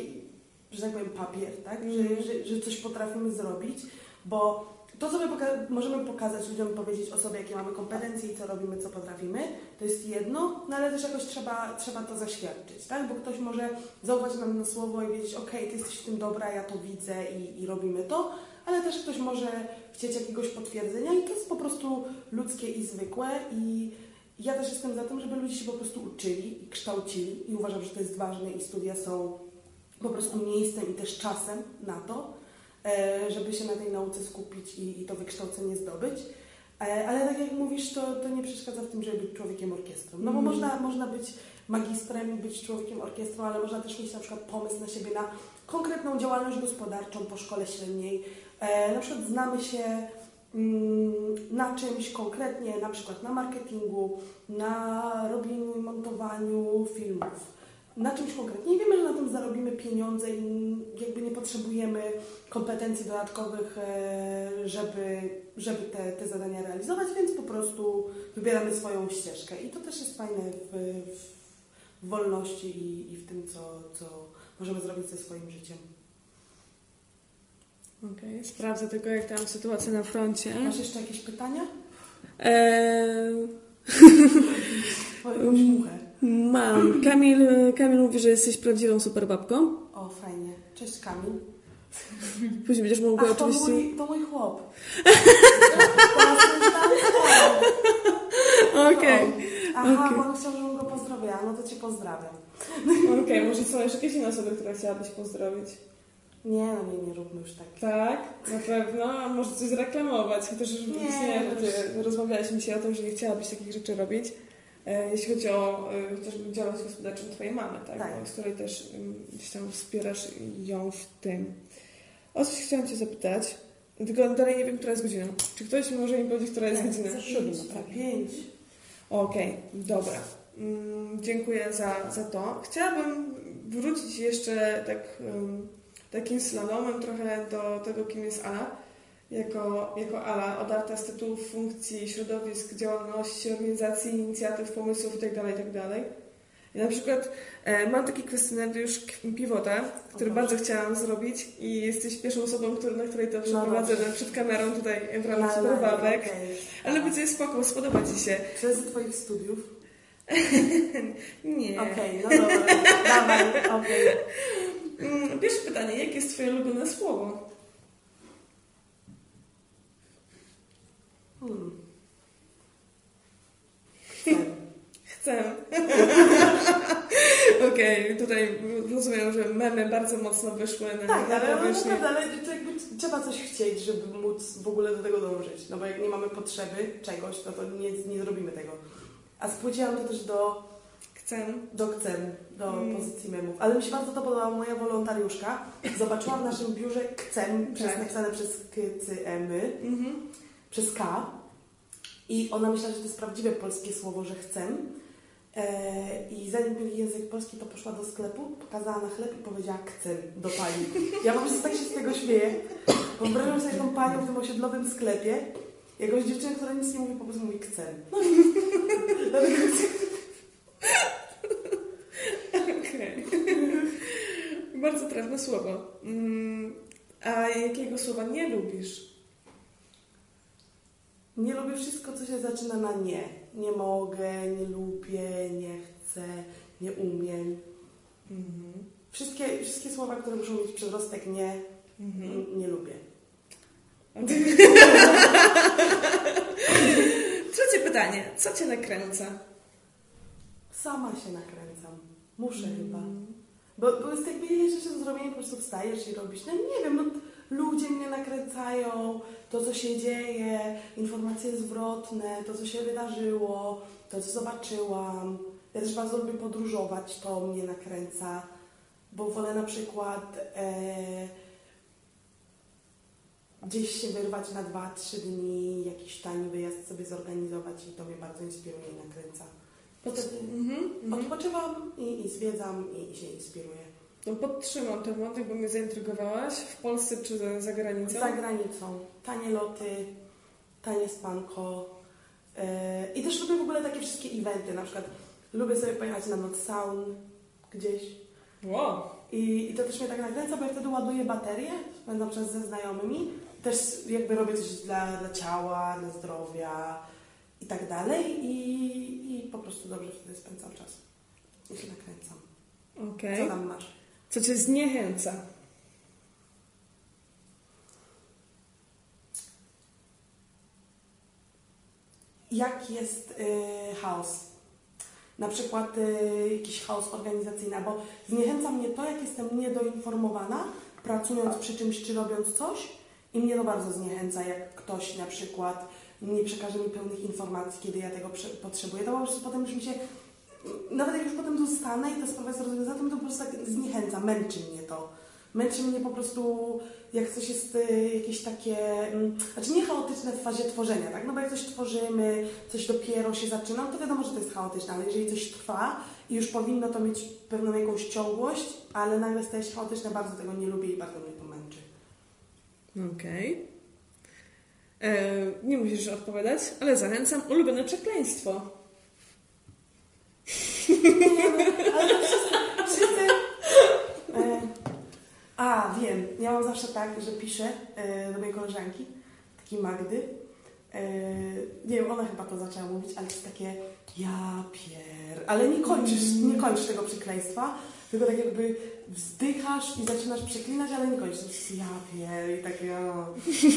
że tak powiem, papier, tak? Że, że, że coś potrafimy zrobić, bo to, co my poka- możemy pokazać ludziom powiedzieć o sobie, jakie mamy kompetencje i co robimy, co potrafimy, to jest jedno, no ale też jakoś trzeba, trzeba to zaświadczyć, tak? Bo ktoś może zaufać nam na słowo i wiedzieć, okej, ty jesteś w tym dobra, ja to widzę i, i robimy to, ale też ktoś może chcieć jakiegoś potwierdzenia i to jest po prostu ludzkie i zwykłe i ja też jestem za tym, żeby ludzie się po prostu uczyli i kształcili i uważam, że to jest ważne i studia są po prostu miejscem i też czasem na to, żeby się na tej nauce skupić i, i to wykształcenie zdobyć. E, Ale tak jak mówisz, to, to nie przeszkadza w tym, żeby być człowiekiem orkiestrą. No bo Mhm. można, można być magistrem i być człowiekiem orkiestrą, ale można też mieć na przykład pomysł na siebie na konkretną działalność gospodarczą po szkole średniej. E, Na przykład znamy się mm, na czymś konkretnie, na przykład na marketingu, na robieniu i montowaniu filmów. Na czymś konkretnie. I wiemy, że na tym zarobimy pieniądze i jakby nie potrzebujemy kompetencji dodatkowych, e, żeby, żeby te, te zadania realizować, więc po prostu wybieramy swoją ścieżkę. I to też jest fajne w, w wolności i, i w tym, co, co możemy zrobić ze swoim życiem. Okej, sprawdzę tylko, jak tam sytuacja na froncie. Masz jeszcze jakieś pytania? Eee, jakąś muchę. Mam. Kamil, Kamil mówi, że jesteś prawdziwą superbabką. O, fajnie. Cześć Kamil. Później będziesz mogła Ach, to oczywiście... mój, to mój chłop. Okej. Aha, Okej. bo on chciał, żebym go pozdrowiła. No to cię pozdrawiam. Okej, może są jeszcze jakieś inne osoby, które chciałabyś pozdrowić? Nie, no nie, nie róbmy już tak. Tak, na pewno. A może coś zreklamować, chociaż już Nie, nie, no rozmawialiśmy dzisiaj o tym, że nie chciałabyś takich rzeczy robić. E, jeśli chodzi o e, chociażby działalność gospodarczą Twojej mamy, tak? Tak. Z której też gdzieś tam wspierasz ją w tym. O coś chciałam Cię zapytać, tylko dalej nie wiem, która jest godzina. Czy ktoś może mi powiedzieć, która jest Tak, godzina? za pięć, za pięć. Okej, dobra. Mm, dziękuję za, za to. Chciałabym wrócić jeszcze tak, um, takim slalomem trochę do tego, kim jest Ala. Jako, jako Ala, odarta z tytułów, funkcji, środowisk, działalności, organizacji, inicjatyw, pomysłów itd. itd. I na przykład e, mam taki kwestionariusz Pivota, który O bardzo chciałam zrobić i jesteś pierwszą osobą, który, na której to przeprowadzę dobrze. przed kamerą tutaj w ramach Superbabek. okej. Ale będzie spoko, spodoba Ci się. Ze twoich studiów? Nie. Okej, no dobra. Dawaj, okej. Mm, Pierwsze pytanie, jakie jest Twoje ulubione słowo? Hmm. Chcę. Okej, tutaj rozumiem, że memy bardzo mocno wyszły na, Tak, na ale no, naprawdę, ale to jakby trzeba coś chcieć, żeby móc w ogóle do tego dążyć. No bo jak nie mamy potrzeby czegoś, no to nie, nie zrobimy tego. A spłyciłam to też do, Chcę. do do Mm. pozycji memów. Ale mi się bardzo to podobała moja wolontariuszka. Zobaczyła w naszym biurze przez, Tak. napisane przez KCM, Mhm. przez K. I ona myślała, że to jest prawdziwe polskie słowo, że chcę. E, I zanim mieli język polski, to poszła do sklepu, pokazała na chleb i powiedziała chcę do pani. Ja po prostu tak się z tego śmieję. Wyobrażam sobie tą panią w tym osiedlowym sklepie. Jakąś dziewczynę, która nic nie mówi, po prostu mówi chcę. No i bardzo trafne słowo. Mm, A jakiego słowa nie lubisz? Nie lubię wszystko, co się zaczyna na nie. Nie mogę, nie lubię, nie chcę, nie umiem. Mhm. Wszystkie, wszystkie słowa, które muszą mieć przedrostek nie, Mhm. nie lubię. Trzecie pytanie. Co Cię nakręca? Sama się nakręcam. Muszę Mm. chyba. Bo, bo jest jakby ile rzeczy do zrobienia, po prostu wstajesz i robisz. No nie wiem, no ludzie mnie nakręcają, to co się dzieje, informacje zwrotne, to co się wydarzyło, to co zobaczyłam. Ja też bardzo lubię podróżować, to mnie nakręca, bo wolę na przykład e, gdzieś się wyrwać na 2-3 dni, jakiś tani wyjazd sobie zorganizować i to mnie bardzo inspiruje i nakręca. Wtedy Mhm. mhm. Odpoczywam i, i zwiedzam i, i się inspiruję. No podtrzymam ten wątek, bo mnie zaintrygowałaś. W Polsce czy za, za granicą? Za granicą. Tanie loty, tanie spanko. Yy, I też lubię w ogóle takie wszystkie eventy. Na przykład lubię sobie pojechać na noc saun gdzieś. Wow. I, I to też mnie tak nakręca, bo ja wtedy ładuję baterię, spędzam czas ze znajomymi. Też jakby robię coś dla, dla ciała, dla zdrowia i tak dalej. I, I po prostu dobrze wtedy spędzam czas. I się nakręcam. Okej. Co tam masz? Co Cię zniechęca? Jak jest y, chaos. Na przykład y, jakiś chaos organizacyjny, bo zniechęca mnie to, jak jestem niedoinformowana, pracując przy czymś czy robiąc coś i mnie to bardzo zniechęca, jak ktoś na przykład nie przekaże mi pełnych informacji, kiedy ja tego potrzebuję. To po prostu potem już mi się, nawet jak już potem zostanę i ta sprawa jest rozwiązana, to to po prostu tak zniechęca, męczy mnie to. Męczy mnie po prostu, jak coś jest y, jakieś takie, mm, znaczy nie chaotyczne w fazie tworzenia, tak? No bo jak coś tworzymy, coś dopiero się zaczyna, to wiadomo, że to jest chaotyczne, ale jeżeli coś trwa i już powinno to mieć pewną jakąś ciągłość, ale nagle staje się chaotyczne, bardzo tego nie lubię i bardzo mnie to męczy. Okej. E, Nie musisz odpowiadać, ale zachęcam. Ulubione przekleństwo. Nie, no, ale to wszyscy, wszyscy e, A, wiem, ja mam zawsze tak, że piszę e, do mojej koleżanki, takiej Magdy, Yy, nie wiem, ona chyba to zaczęła mówić, ale to jest takie ja pier... Ale nie kończysz, nie kończysz tego przekleństwa, tylko tak jakby wzdychasz i zaczynasz przeklinać, ale nie kończysz. Ja pier i takie o.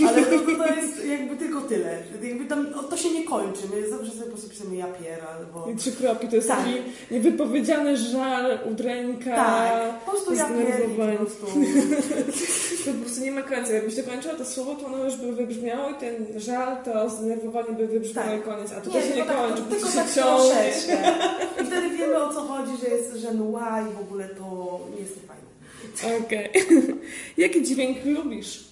Ale to, to, jest jakby tylko tyle. Jakby tam, to się nie kończy. My zawsze sobie po prostu pisamy ja pier albo... I trzy kropki to jest Tak. taki niewypowiedziany żal, udręka. Tak, po prostu ja pier i po prostu... To po prostu nie ma końca. Jakbyś to kończyła, to słowo to ono już by wybrzmiało i ten żal, to zdenerwowanie by wybrzmiało Tak. koniec. A to się nie tak, kończy, tylko tak się ciągnie. wiemy o co chodzi, że jest, że mła i w ogóle to nie jest fajne. Okej. Jaki dźwięk lubisz?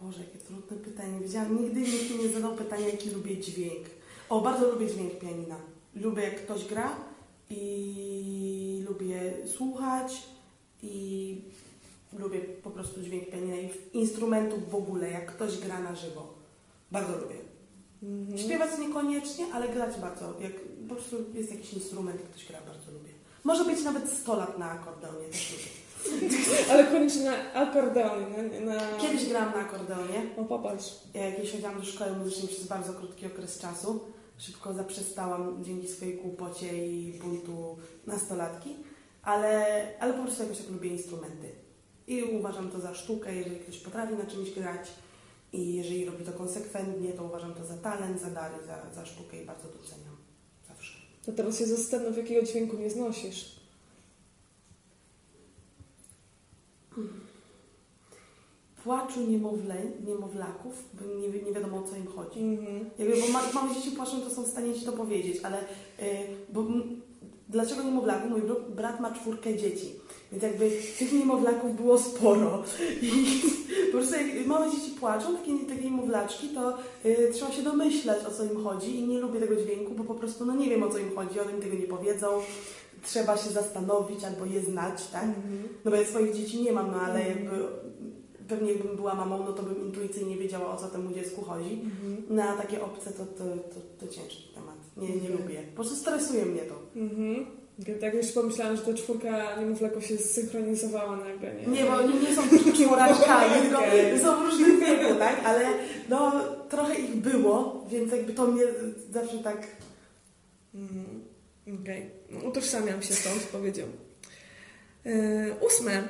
Boże, jakie trudne pytanie. Wiedziałam, nigdy nikt mi nie zadał pytania, jaki lubię dźwięk. O, bardzo lubię dźwięk pianina. Lubię, jak ktoś gra i lubię słuchać i lubię po prostu dźwięk pianina i instrumentów w ogóle, jak ktoś gra na żywo. Bardzo lubię. Mhm. Śpiewać niekoniecznie, ale grać bardzo. Jak po prostu jest jakiś instrument, ktoś gra, bardzo lubię. Może być nawet 100 lat na akordeonie, też lubię. Ale koniecznie na akordeonie. Na. Kiedyś grałam na akordeonie. O, popatrz. Ja jak kiedyś chodziłam do szkoły muzycznej przez bardzo krótki okres czasu. Szybko zaprzestałam dzięki swojej kłopocie i buntu nastolatki, ale, ale po prostu jakoś tak lubię instrumenty. I uważam to za sztukę, jeżeli ktoś potrafi na czymś grać i jeżeli robi to konsekwentnie, to uważam to za talent, za dary, za, za sztukę i bardzo doceniam. Zawsze. To teraz się zastanów, jakiego dźwięku nie znosisz. Płaczu niemowlę, niemowlaków, bo nie, nie wiadomo o co im chodzi. Mhm. Jakby, bo ma, małe dzieci płaczą, to są w stanie Ci to powiedzieć, ale y, bo, m, dlaczego niemowlaków? Mój br- brat ma czwórkę dzieci, więc jakby tych niemowlaków było sporo. I po prostu jak małe dzieci płaczą, takie, takie niemowlaczki, to y, trzeba się domyślać o co im chodzi i nie lubię tego dźwięku, bo po prostu no nie wiem o co im chodzi, one mi tego nie powiedzą. Trzeba się zastanowić albo je znać, tak? Mhm. No bo ja swoich dzieci nie mam, no ale Mhm. jakby pewnie jakbym była mamą, no to bym intuicyjnie wiedziała o co temu dziecku chodzi. Mhm. Na takie obce to, to, to, to ciężki temat. Nie, nie Mhm. lubię. Po prostu stresuje mnie to. Mhm. Tak już pomyślałam, że ta czwórka niemowlaków się zsynchronizowała nagle, nie? Nie, bo oni nie są czworaczkami, tylko są w różnym wieku, tak? Ale no, trochę ich było, więc jakby to mnie zawsze tak... Mhm. Okej. No, Utożsamiam się z tą odpowiedzią. Yy, ósme.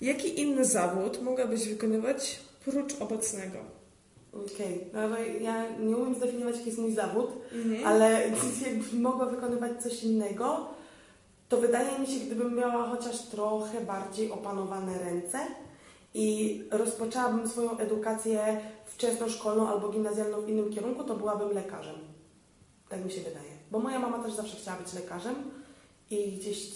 Jaki inny zawód mogłabyś wykonywać prócz obecnego? Okej, no bo ja nie umiem zdefiniować, jaki jest mój zawód, Mhm. ale jakbym mogła wykonywać coś innego, to wydaje mi się, gdybym miała chociaż trochę bardziej opanowane ręce i rozpoczęłabym swoją edukację wczesnoszkolną albo gimnazjalną w innym kierunku, to byłabym lekarzem. Tak mi się wydaje. Bo moja mama też zawsze chciała być lekarzem i gdzieś,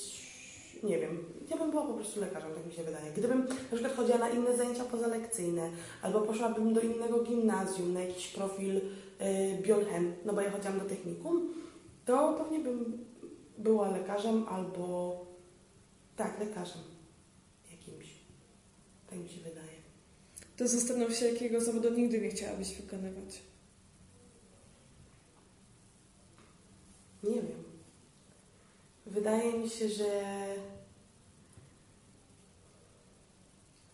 nie wiem, ja bym była po prostu lekarzem, tak mi się wydaje. Gdybym na przykład chodziła na inne zajęcia pozalekcyjne, albo poszłabym do innego gimnazjum, na jakiś profil y, no bo ja chodziłam do technikum, to pewnie bym była lekarzem albo tak, lekarzem jakimś. Tak mi się wydaje. To zastanów się, jakiego zawodu nigdy nie chciałabyś wykonywać. Nie wiem. Wydaje mi się, że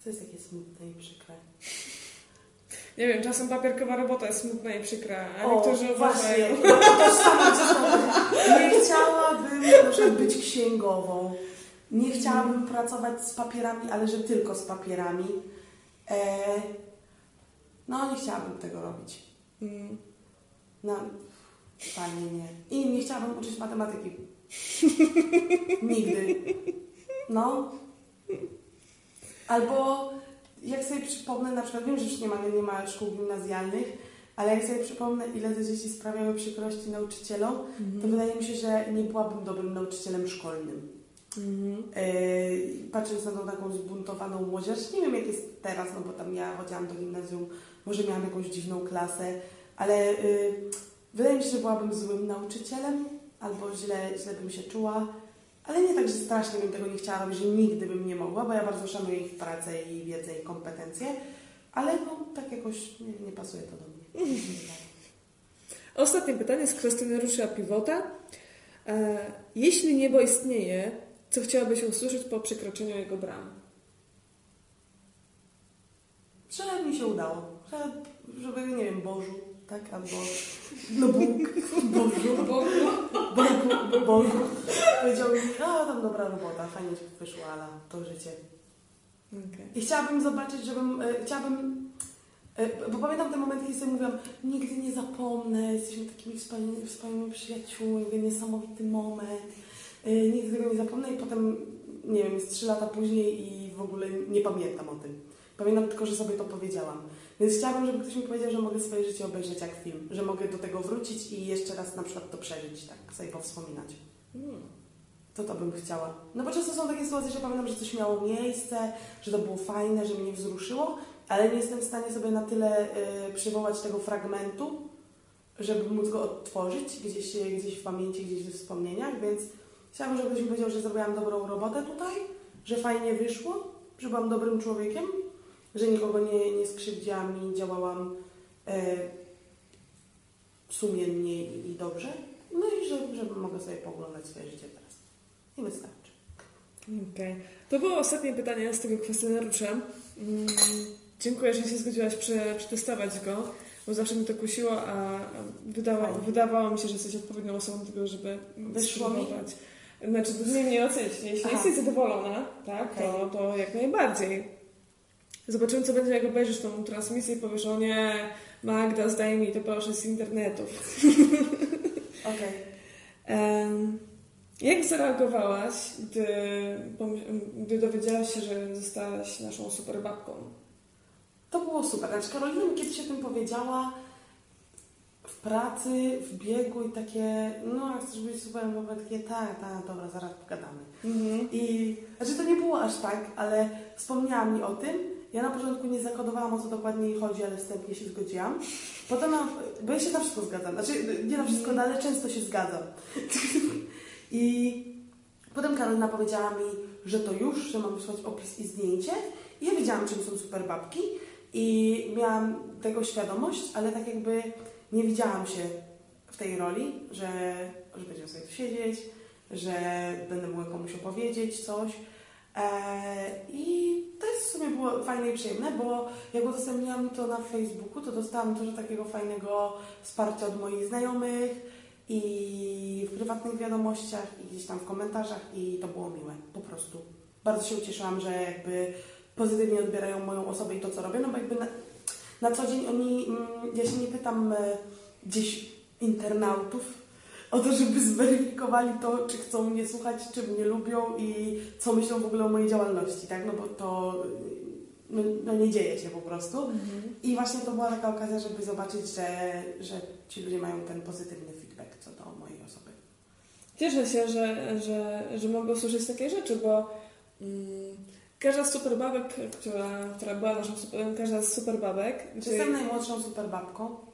to jest takie smutne i przykre. Nie wiem, czasem papierkowa robota jest smutna i przykra, a O, niektórzy właśnie, uważają... no to samo co Nie chciałabym przykład być księgową. Nie chciałabym pracować z papierami, ale że tylko z papierami. E, no, nie chciałabym tego robić. Mm. No, fajnie nie. I nie chciałabym uczyć matematyki. Nigdy. No. Albo jak sobie przypomnę, na przykład wiem, że już nie ma, nie ma szkół gimnazjalnych, ale jak sobie przypomnę, ile te dzieci sprawiały przykrości nauczycielom, to wydaje mi się, że nie byłabym dobrym nauczycielem szkolnym. Mhm. Yy, patrząc na tą taką zbuntowaną młodzież, nie wiem jak jest teraz, no bo tam ja chodziłam do gimnazjum, może miałam jakąś dziwną klasę, ale yy, wydaje mi się, że byłabym złym nauczycielem, albo źle, źle bym się czuła, ale nie tak, że strasznie bym tego nie chciała robić, że nigdy bym nie mogła, bo ja bardzo szanuję ich pracę i wiedzę i kompetencje, ale no tak jakoś nie, nie pasuje to do mnie. Ostatnie pytanie z kwestionariusza Pivota. E, jeśli niebo istnieje, co chciałabyś usłyszeć po przekroczeniu jego bram? Że mi się udało. Że, żeby, nie wiem, Bożu, tak? Albo no Bóg, Bożu, Bogu, Bogu, Bogu. Powiedział mi, a tam dobra robota, fajnie ci wyszło, ale to życie. I chciałabym zobaczyć, żebym, e, chciałabym, e, bo pamiętam ten moment, kiedy sobie mówiłam, nigdy nie zapomnę, jesteśmy takimi wspaniałymi, wspaniałymi przyjaciółmi, mówię, niesamowity moment, e, nigdy tego nie zapomnę i potem, nie wiem, jest trzy lata później i w ogóle nie pamiętam o tym. Pamiętam tylko, że sobie to powiedziałam. Więc chciałabym, żeby ktoś mi powiedział, że mogę swoje życie obejrzeć jak film, że mogę do tego wrócić i jeszcze raz na przykład to przeżyć, tak, sobie powspominać. Hmm. To to bym chciała. No bo często są takie sytuacje, że pamiętam, że coś miało miejsce, że to było fajne, że mnie wzruszyło, ale nie jestem w stanie sobie na tyle y, przywołać tego fragmentu, żeby móc go odtworzyć gdzieś, gdzieś w pamięci, gdzieś we wspomnieniach, więc chciałabym, żeby ktoś mi powiedział, że zrobiłam dobrą robotę tutaj, że fajnie wyszło, że byłam dobrym człowiekiem, że nikogo nie, nie skrzywdziłam i działałam e, sumiennie i, i dobrze. No i że, że mogę sobie pooglądać swoje życie teraz. I wystarczy. Okej. To było ostatnie pytanie z tego kwestionariusza. Mm, dziękuję, że się zgodziłaś prze, przetestować go, bo zawsze mi to kusiło, a wydawa, Fajnie. wydawało mi się, że jesteś odpowiednią osobą do tego, żeby Wyszło mi? spróbować. Znaczy, to nie mnie ocenić. Jeśli Aha. jesteś zadowolona, tak, to, Okej. to jak najbardziej. Zobaczymy, co będzie, jak obejrzysz tą transmisję i powiesz, o nie, Magda, zdaj mi to proszę z internetu. Okej. Em, Jak zareagowałaś, gdy, gdy dowiedziałaś się, że zostałaś naszą super babką? To było super. Znaczy Karolina mi kiedyś o tym powiedziała w pracy, w biegu i takie, no jak chcesz być super, bo takie, tak, tak, dobra, zaraz pogadamy. I znaczy to nie było aż tak, ale wspomniała mi o tym. Ja na początku nie zakodowałam o co dokładnie jej chodzi, ale wstępnie się zgodziłam. Potem, na, bo ja się na wszystko zgadzam. Znaczy nie na wszystko, no, ale często się zgadzam. I potem Karolina powiedziała mi, że to już, że mam wysłać opis i zdjęcie. I ja wiedziałam, czym są super babki i miałam tego świadomość, ale tak jakby nie widziałam się w tej roli, że, że będziemy sobie tu siedzieć, że będę mogła komuś opowiedzieć coś. Eee, I to jest w sumie było fajne i przyjemne, bo jak udostępniłam to na Facebooku, to dostałam dużo takiego fajnego wsparcia od moich znajomych i w prywatnych wiadomościach i gdzieś tam w komentarzach i to było miłe, po prostu. Bardzo się ucieszyłam, że jakby pozytywnie odbierają moją osobę i to, co robię, no bo jakby na, na co dzień oni, mm, ja się nie pytam e, gdzieś internautów o to, żeby zweryfikowali to, czy chcą mnie słuchać, czy mnie lubią i co myślą w ogóle o mojej działalności, tak? No bo to no, no nie dzieje się po prostu. I właśnie to była taka okazja, żeby zobaczyć, że, że ci ludzie mają ten pozytywny feedback co do mojej osoby. Cieszę się, że, że, że mogę usłyszeć takie rzeczy, bo mm, każda z super babek, która, która była naszą super, każda z super babek, Czy jestem najmłodszą super babką? E,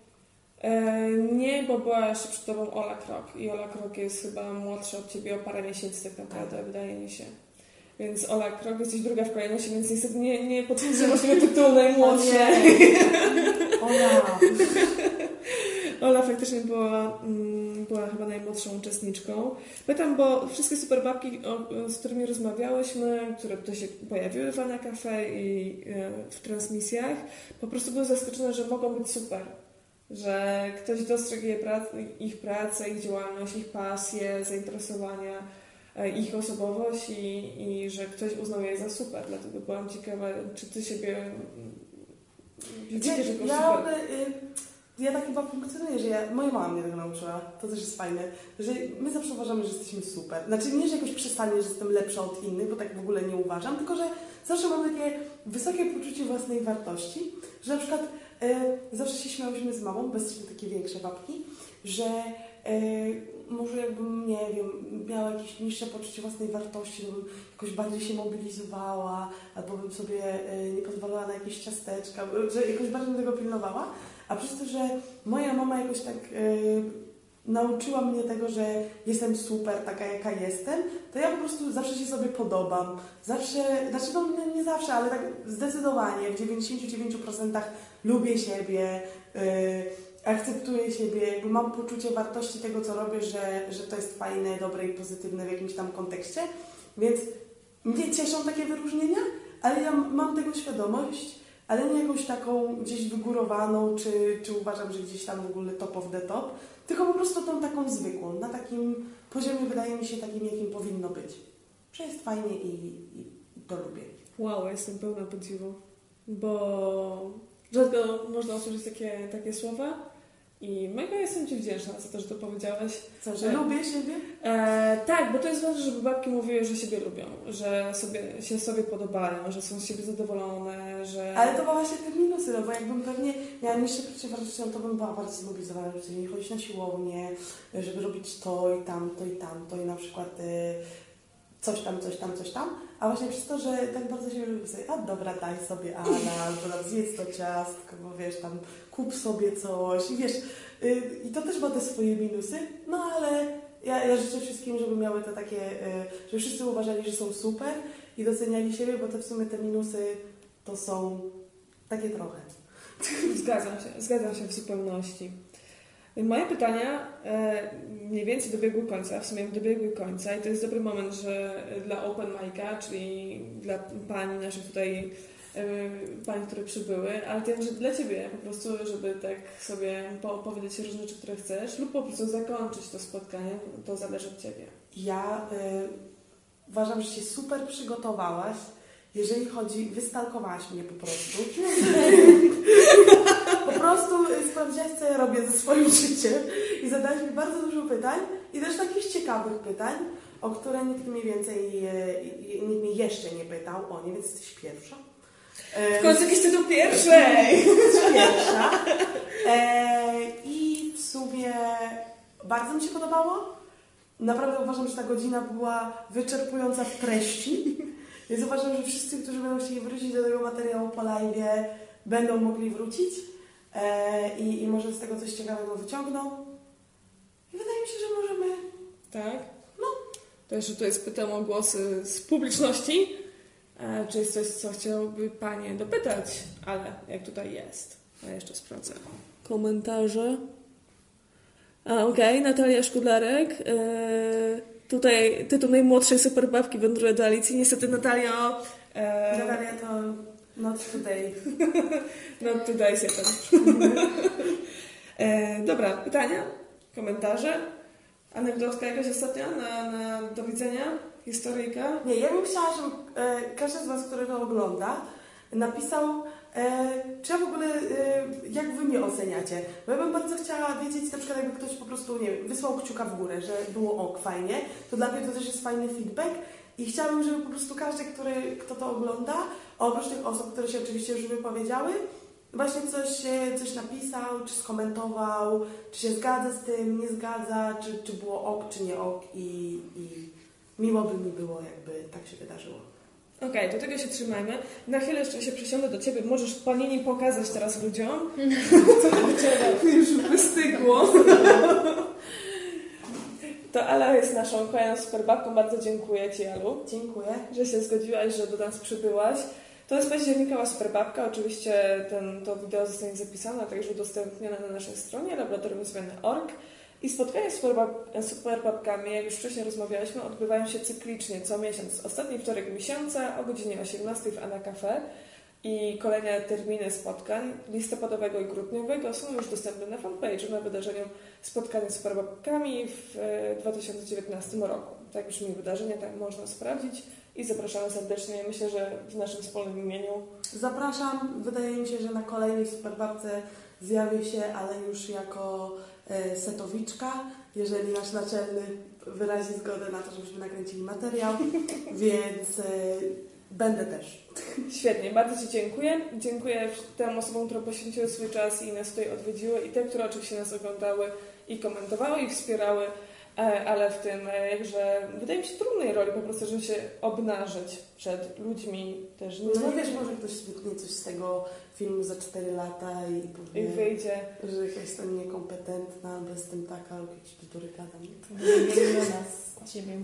nie, bo była jeszcze przed tobą Ola Krok i Ola Krok jest chyba młodsza od ciebie o parę miesięcy tak naprawdę, wydaje mi się. Więc Ola Krok jesteś druga w kolejności, więc niestety nie, nie potwierdziłam tego tytułu najmłodszej. Ola! Ola faktycznie była, mm, była chyba najmłodszą uczestniczką. Pytam, bo wszystkie superbabki, z którymi rozmawiałyśmy, które tutaj się pojawiły w Ana Cafe i e, w transmisjach, po prostu były zaskoczone, że mogą być super. Że ktoś dostrzegł ich pracę, ich działalność, ich pasję, zainteresowania, e, ich osobowość i, i że ktoś uznał je za super. Dlatego byłam ciekawa, czy ty siebie mm, widzicie, że jako ja, super. y, ja tak chyba funkcjonuję, że ja, moja mama mnie tego nauczyła, to też jest fajne, że my zawsze uważamy, że jesteśmy super. Znaczy nie, że jakoś przestanie, że jestem lepsza od innych, bo tak w ogóle nie uważam, tylko że zawsze mam takie wysokie poczucie własnej wartości, że na przykład zawsze się śmiałyśmy z mamą, bo jesteśmy takie większe babki, że y, może jakbym, nie wiem, miała jakieś niższe poczucie własnej wartości, to bym jakoś bardziej się mobilizowała, albo bym sobie y, nie pozwalała na jakieś ciasteczka, że jakoś bardziej tego pilnowała. A przez to, że moja mama jakoś tak nauczyła mnie tego, że jestem super, taka jaka jestem, to ja po prostu zawsze się sobie podobam. Zawsze, znaczy no nie zawsze, ale tak zdecydowanie w 99% lubię siebie. y, akceptuję siebie, jakby mam poczucie wartości tego, co robię, że, że to jest fajne, dobre i pozytywne w jakimś tam kontekście, więc mnie cieszą takie wyróżnienia, ale ja mam tego świadomość, ale nie jakąś taką gdzieś wygórowaną, czy, czy uważam, że gdzieś tam w ogóle top of the top, tylko po prostu tą taką zwykłą, na takim poziomie wydaje mi się takim, jakim powinno być. Że jest fajnie i, i, i to lubię. Wow, jestem pełna podziwu, bo rzadko można usłyszeć takie, takie słowa i mega jestem Ci wdzięczna za to, że to powiedziałaś. Co, że lubię siebie? E, tak, bo to jest ważne, żeby babki mówiły, że siebie lubią, że sobie, się sobie podobają, że są z siebie zadowolone, że... Ale to były właśnie te minusy, no bo jakbym pewnie miała niższe poczucie wartości, no to bym była bardziej zmobilizowana, żeby nie chodzić na siłownię, żeby robić to i tamto i tamto i na przykład y, coś tam, coś tam, coś tam. A właśnie przez to, że tak bardzo się lubię sobie, a dobra, daj sobie Ala, tam zjedz to ciastko, bo wiesz, tam kup sobie coś i wiesz, y, i to też ma te swoje minusy, no ale ja, ja życzę wszystkim, żeby miały to takie, y, żeby wszyscy uważali, że są super i doceniali siebie, bo te w sumie te minusy to są takie trochę. Zgadzam się, zgadzam się w zupełności. Moje pytania e, mniej więcej dobiegły końca, w sumie dobiegły końca i to jest dobry moment, że dla Open Mic'a, czyli dla pań naszych tutaj, e, pań, które przybyły, ale też że dla Ciebie po prostu, żeby tak sobie poopowiedzieć różne rzeczy, które chcesz lub po prostu zakończyć to spotkanie, to zależy od Ciebie. Ja y, uważam, że się super przygotowałaś, jeżeli chodzi, wystalkowałaś mnie po prostu. po prostu sprawdziłaś, co ja robię ze swoim życiem i zadałaś mi bardzo dużo pytań i też takich ciekawych pytań, o które nikt mnie więcej, y, nikt mnie jeszcze nie pytał. O, nie, więc jesteś pierwsza. W końcu jakiś tytuł pierwszej! Jesteś pierwsza. E, I w sumie bardzo mi się podobało. Naprawdę uważam, że ta godzina była wyczerpująca w treści. Więc uważam, że wszyscy, którzy będą chcieli wrócić do tego materiału po live, będą mogli wrócić e, i, i może z tego coś ciekawego wyciągną. I wydaje mi się, że możemy. Tak? No. To jeszcze tutaj spytam o głosy z publiczności. E, czy jest coś, co chciałoby Panie dopytać? Ale jak tutaj jest? Ja jeszcze sprawdzę. Komentarze. A, okej, Natalia Szkudlarek. E, tutaj tytuł najmłodszej superbabki wędruje do Alicji. Niestety Natalio... E, Natalia to not today. no tutaj się ten. e, dobra, pytania? Komentarze? Anegdotka jakaś ostatnia na, na do widzenia? Historyjka? Nie, ja bym chciała, żeby e, każdy z Was, który to ogląda, napisał, e, czy ja w ogóle, e, jak Wy mnie oceniacie. Bo ja bym bardzo chciała wiedzieć, na przykład jakby ktoś po prostu, nie wiem, wysłał kciuka w górę, że było ok, fajnie, to dla mnie to też jest fajny feedback i chciałabym, żeby po prostu każdy, który, kto to ogląda, oprócz tych osób, które się oczywiście już wypowiedziały, właśnie coś, coś napisał, czy skomentował, czy się zgadza z tym, nie zgadza, czy, czy było ok, czy nie ok i, i miło by mi było, jakby tak się wydarzyło. Okej, do tego się trzymajmy. Na chwilę jeszcze się przesiądę do Ciebie. Możesz panieni pokazać teraz ludziom. Co już wystygło. To Ala jest naszą kolejną superbabką. Bardzo dziękuję Ci, Alu, Dziękuję. że się zgodziłaś, że do nas przybyłaś. To jest październikowa superbabka. Oczywiście ten, to wideo zostanie zapisane, a także udostępnione na naszej stronie laboratoriumzmiany.org. I spotkania z superbab- superbabkami, jak już wcześniej rozmawialiśmy, odbywają się cyklicznie co miesiąc. Ostatni wtorek miesiąca o godzinie 18 w Ana Cafe. I kolejne terminy spotkań listopadowego i grudniowego są już dostępne na fanpage'u na wydarzeniu Spotkanie z superbabkami w e, 2019 roku. Tak brzmi wydarzenie, tak można sprawdzić i zapraszamy serdecznie. Myślę, że w naszym wspólnym imieniu Zapraszam. Wydaje mi się, że na kolejnej superbabce zjawię się, ale już jako e, setowiczka, jeżeli nasz naczelny wyrazi zgodę na to, żebyśmy nakręcili materiał, więc e, będę też. Świetnie, bardzo Ci dziękuję. Dziękuję tym osobom, które poświęciły swój czas i nas tutaj odwiedziły i te, które oczywiście nas oglądały i komentowały i wspierały, ale w tym e, jakże wydaje mi się trudnej roli po prostu, żeby się obnażyć przed ludźmi też No wiesz, może ktoś wytnie coś z tego filmu za 4 lata i i powie, wyjdzie. że jestem niekompetentna, albo jestem taka, albo jakieś bzdury gadam. Nie z ciebie.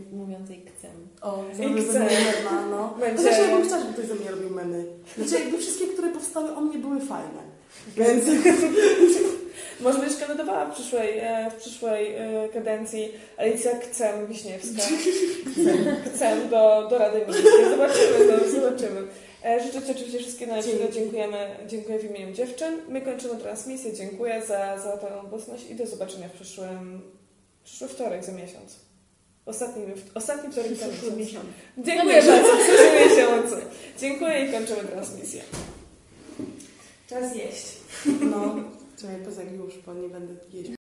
O, I chcę. mnie mema, no. Będzie- Chociaż ja bym chciała, żeby ktoś ze mnie robił memy. Znaczy jakby wszystkie, które powstały o mnie były fajne. Więc Może będziesz kandydowała w przyszłej, e, w przyszłej e, kadencji Alicja Kcem Wiśniewska. Kcem do, do Rady Miejskiej. Zobaczymy, no, zobaczymy. E, Życzę Ci oczywiście wszystkiego najlepszego. Dziękujemy, dziękuję w imieniu dziewczyn. My kończymy transmisję. Dziękuję za, za tę obecność i do zobaczenia w przyszłym, przyszły wtorek za miesiąc. Ostatni, ostatni wtorek za miesiąc. Dziękuję bardzo. Miesiącu. Dziękuję i kończymy transmisję. Czas jeść. No, czekaj, poza już, bo nie będę jeść.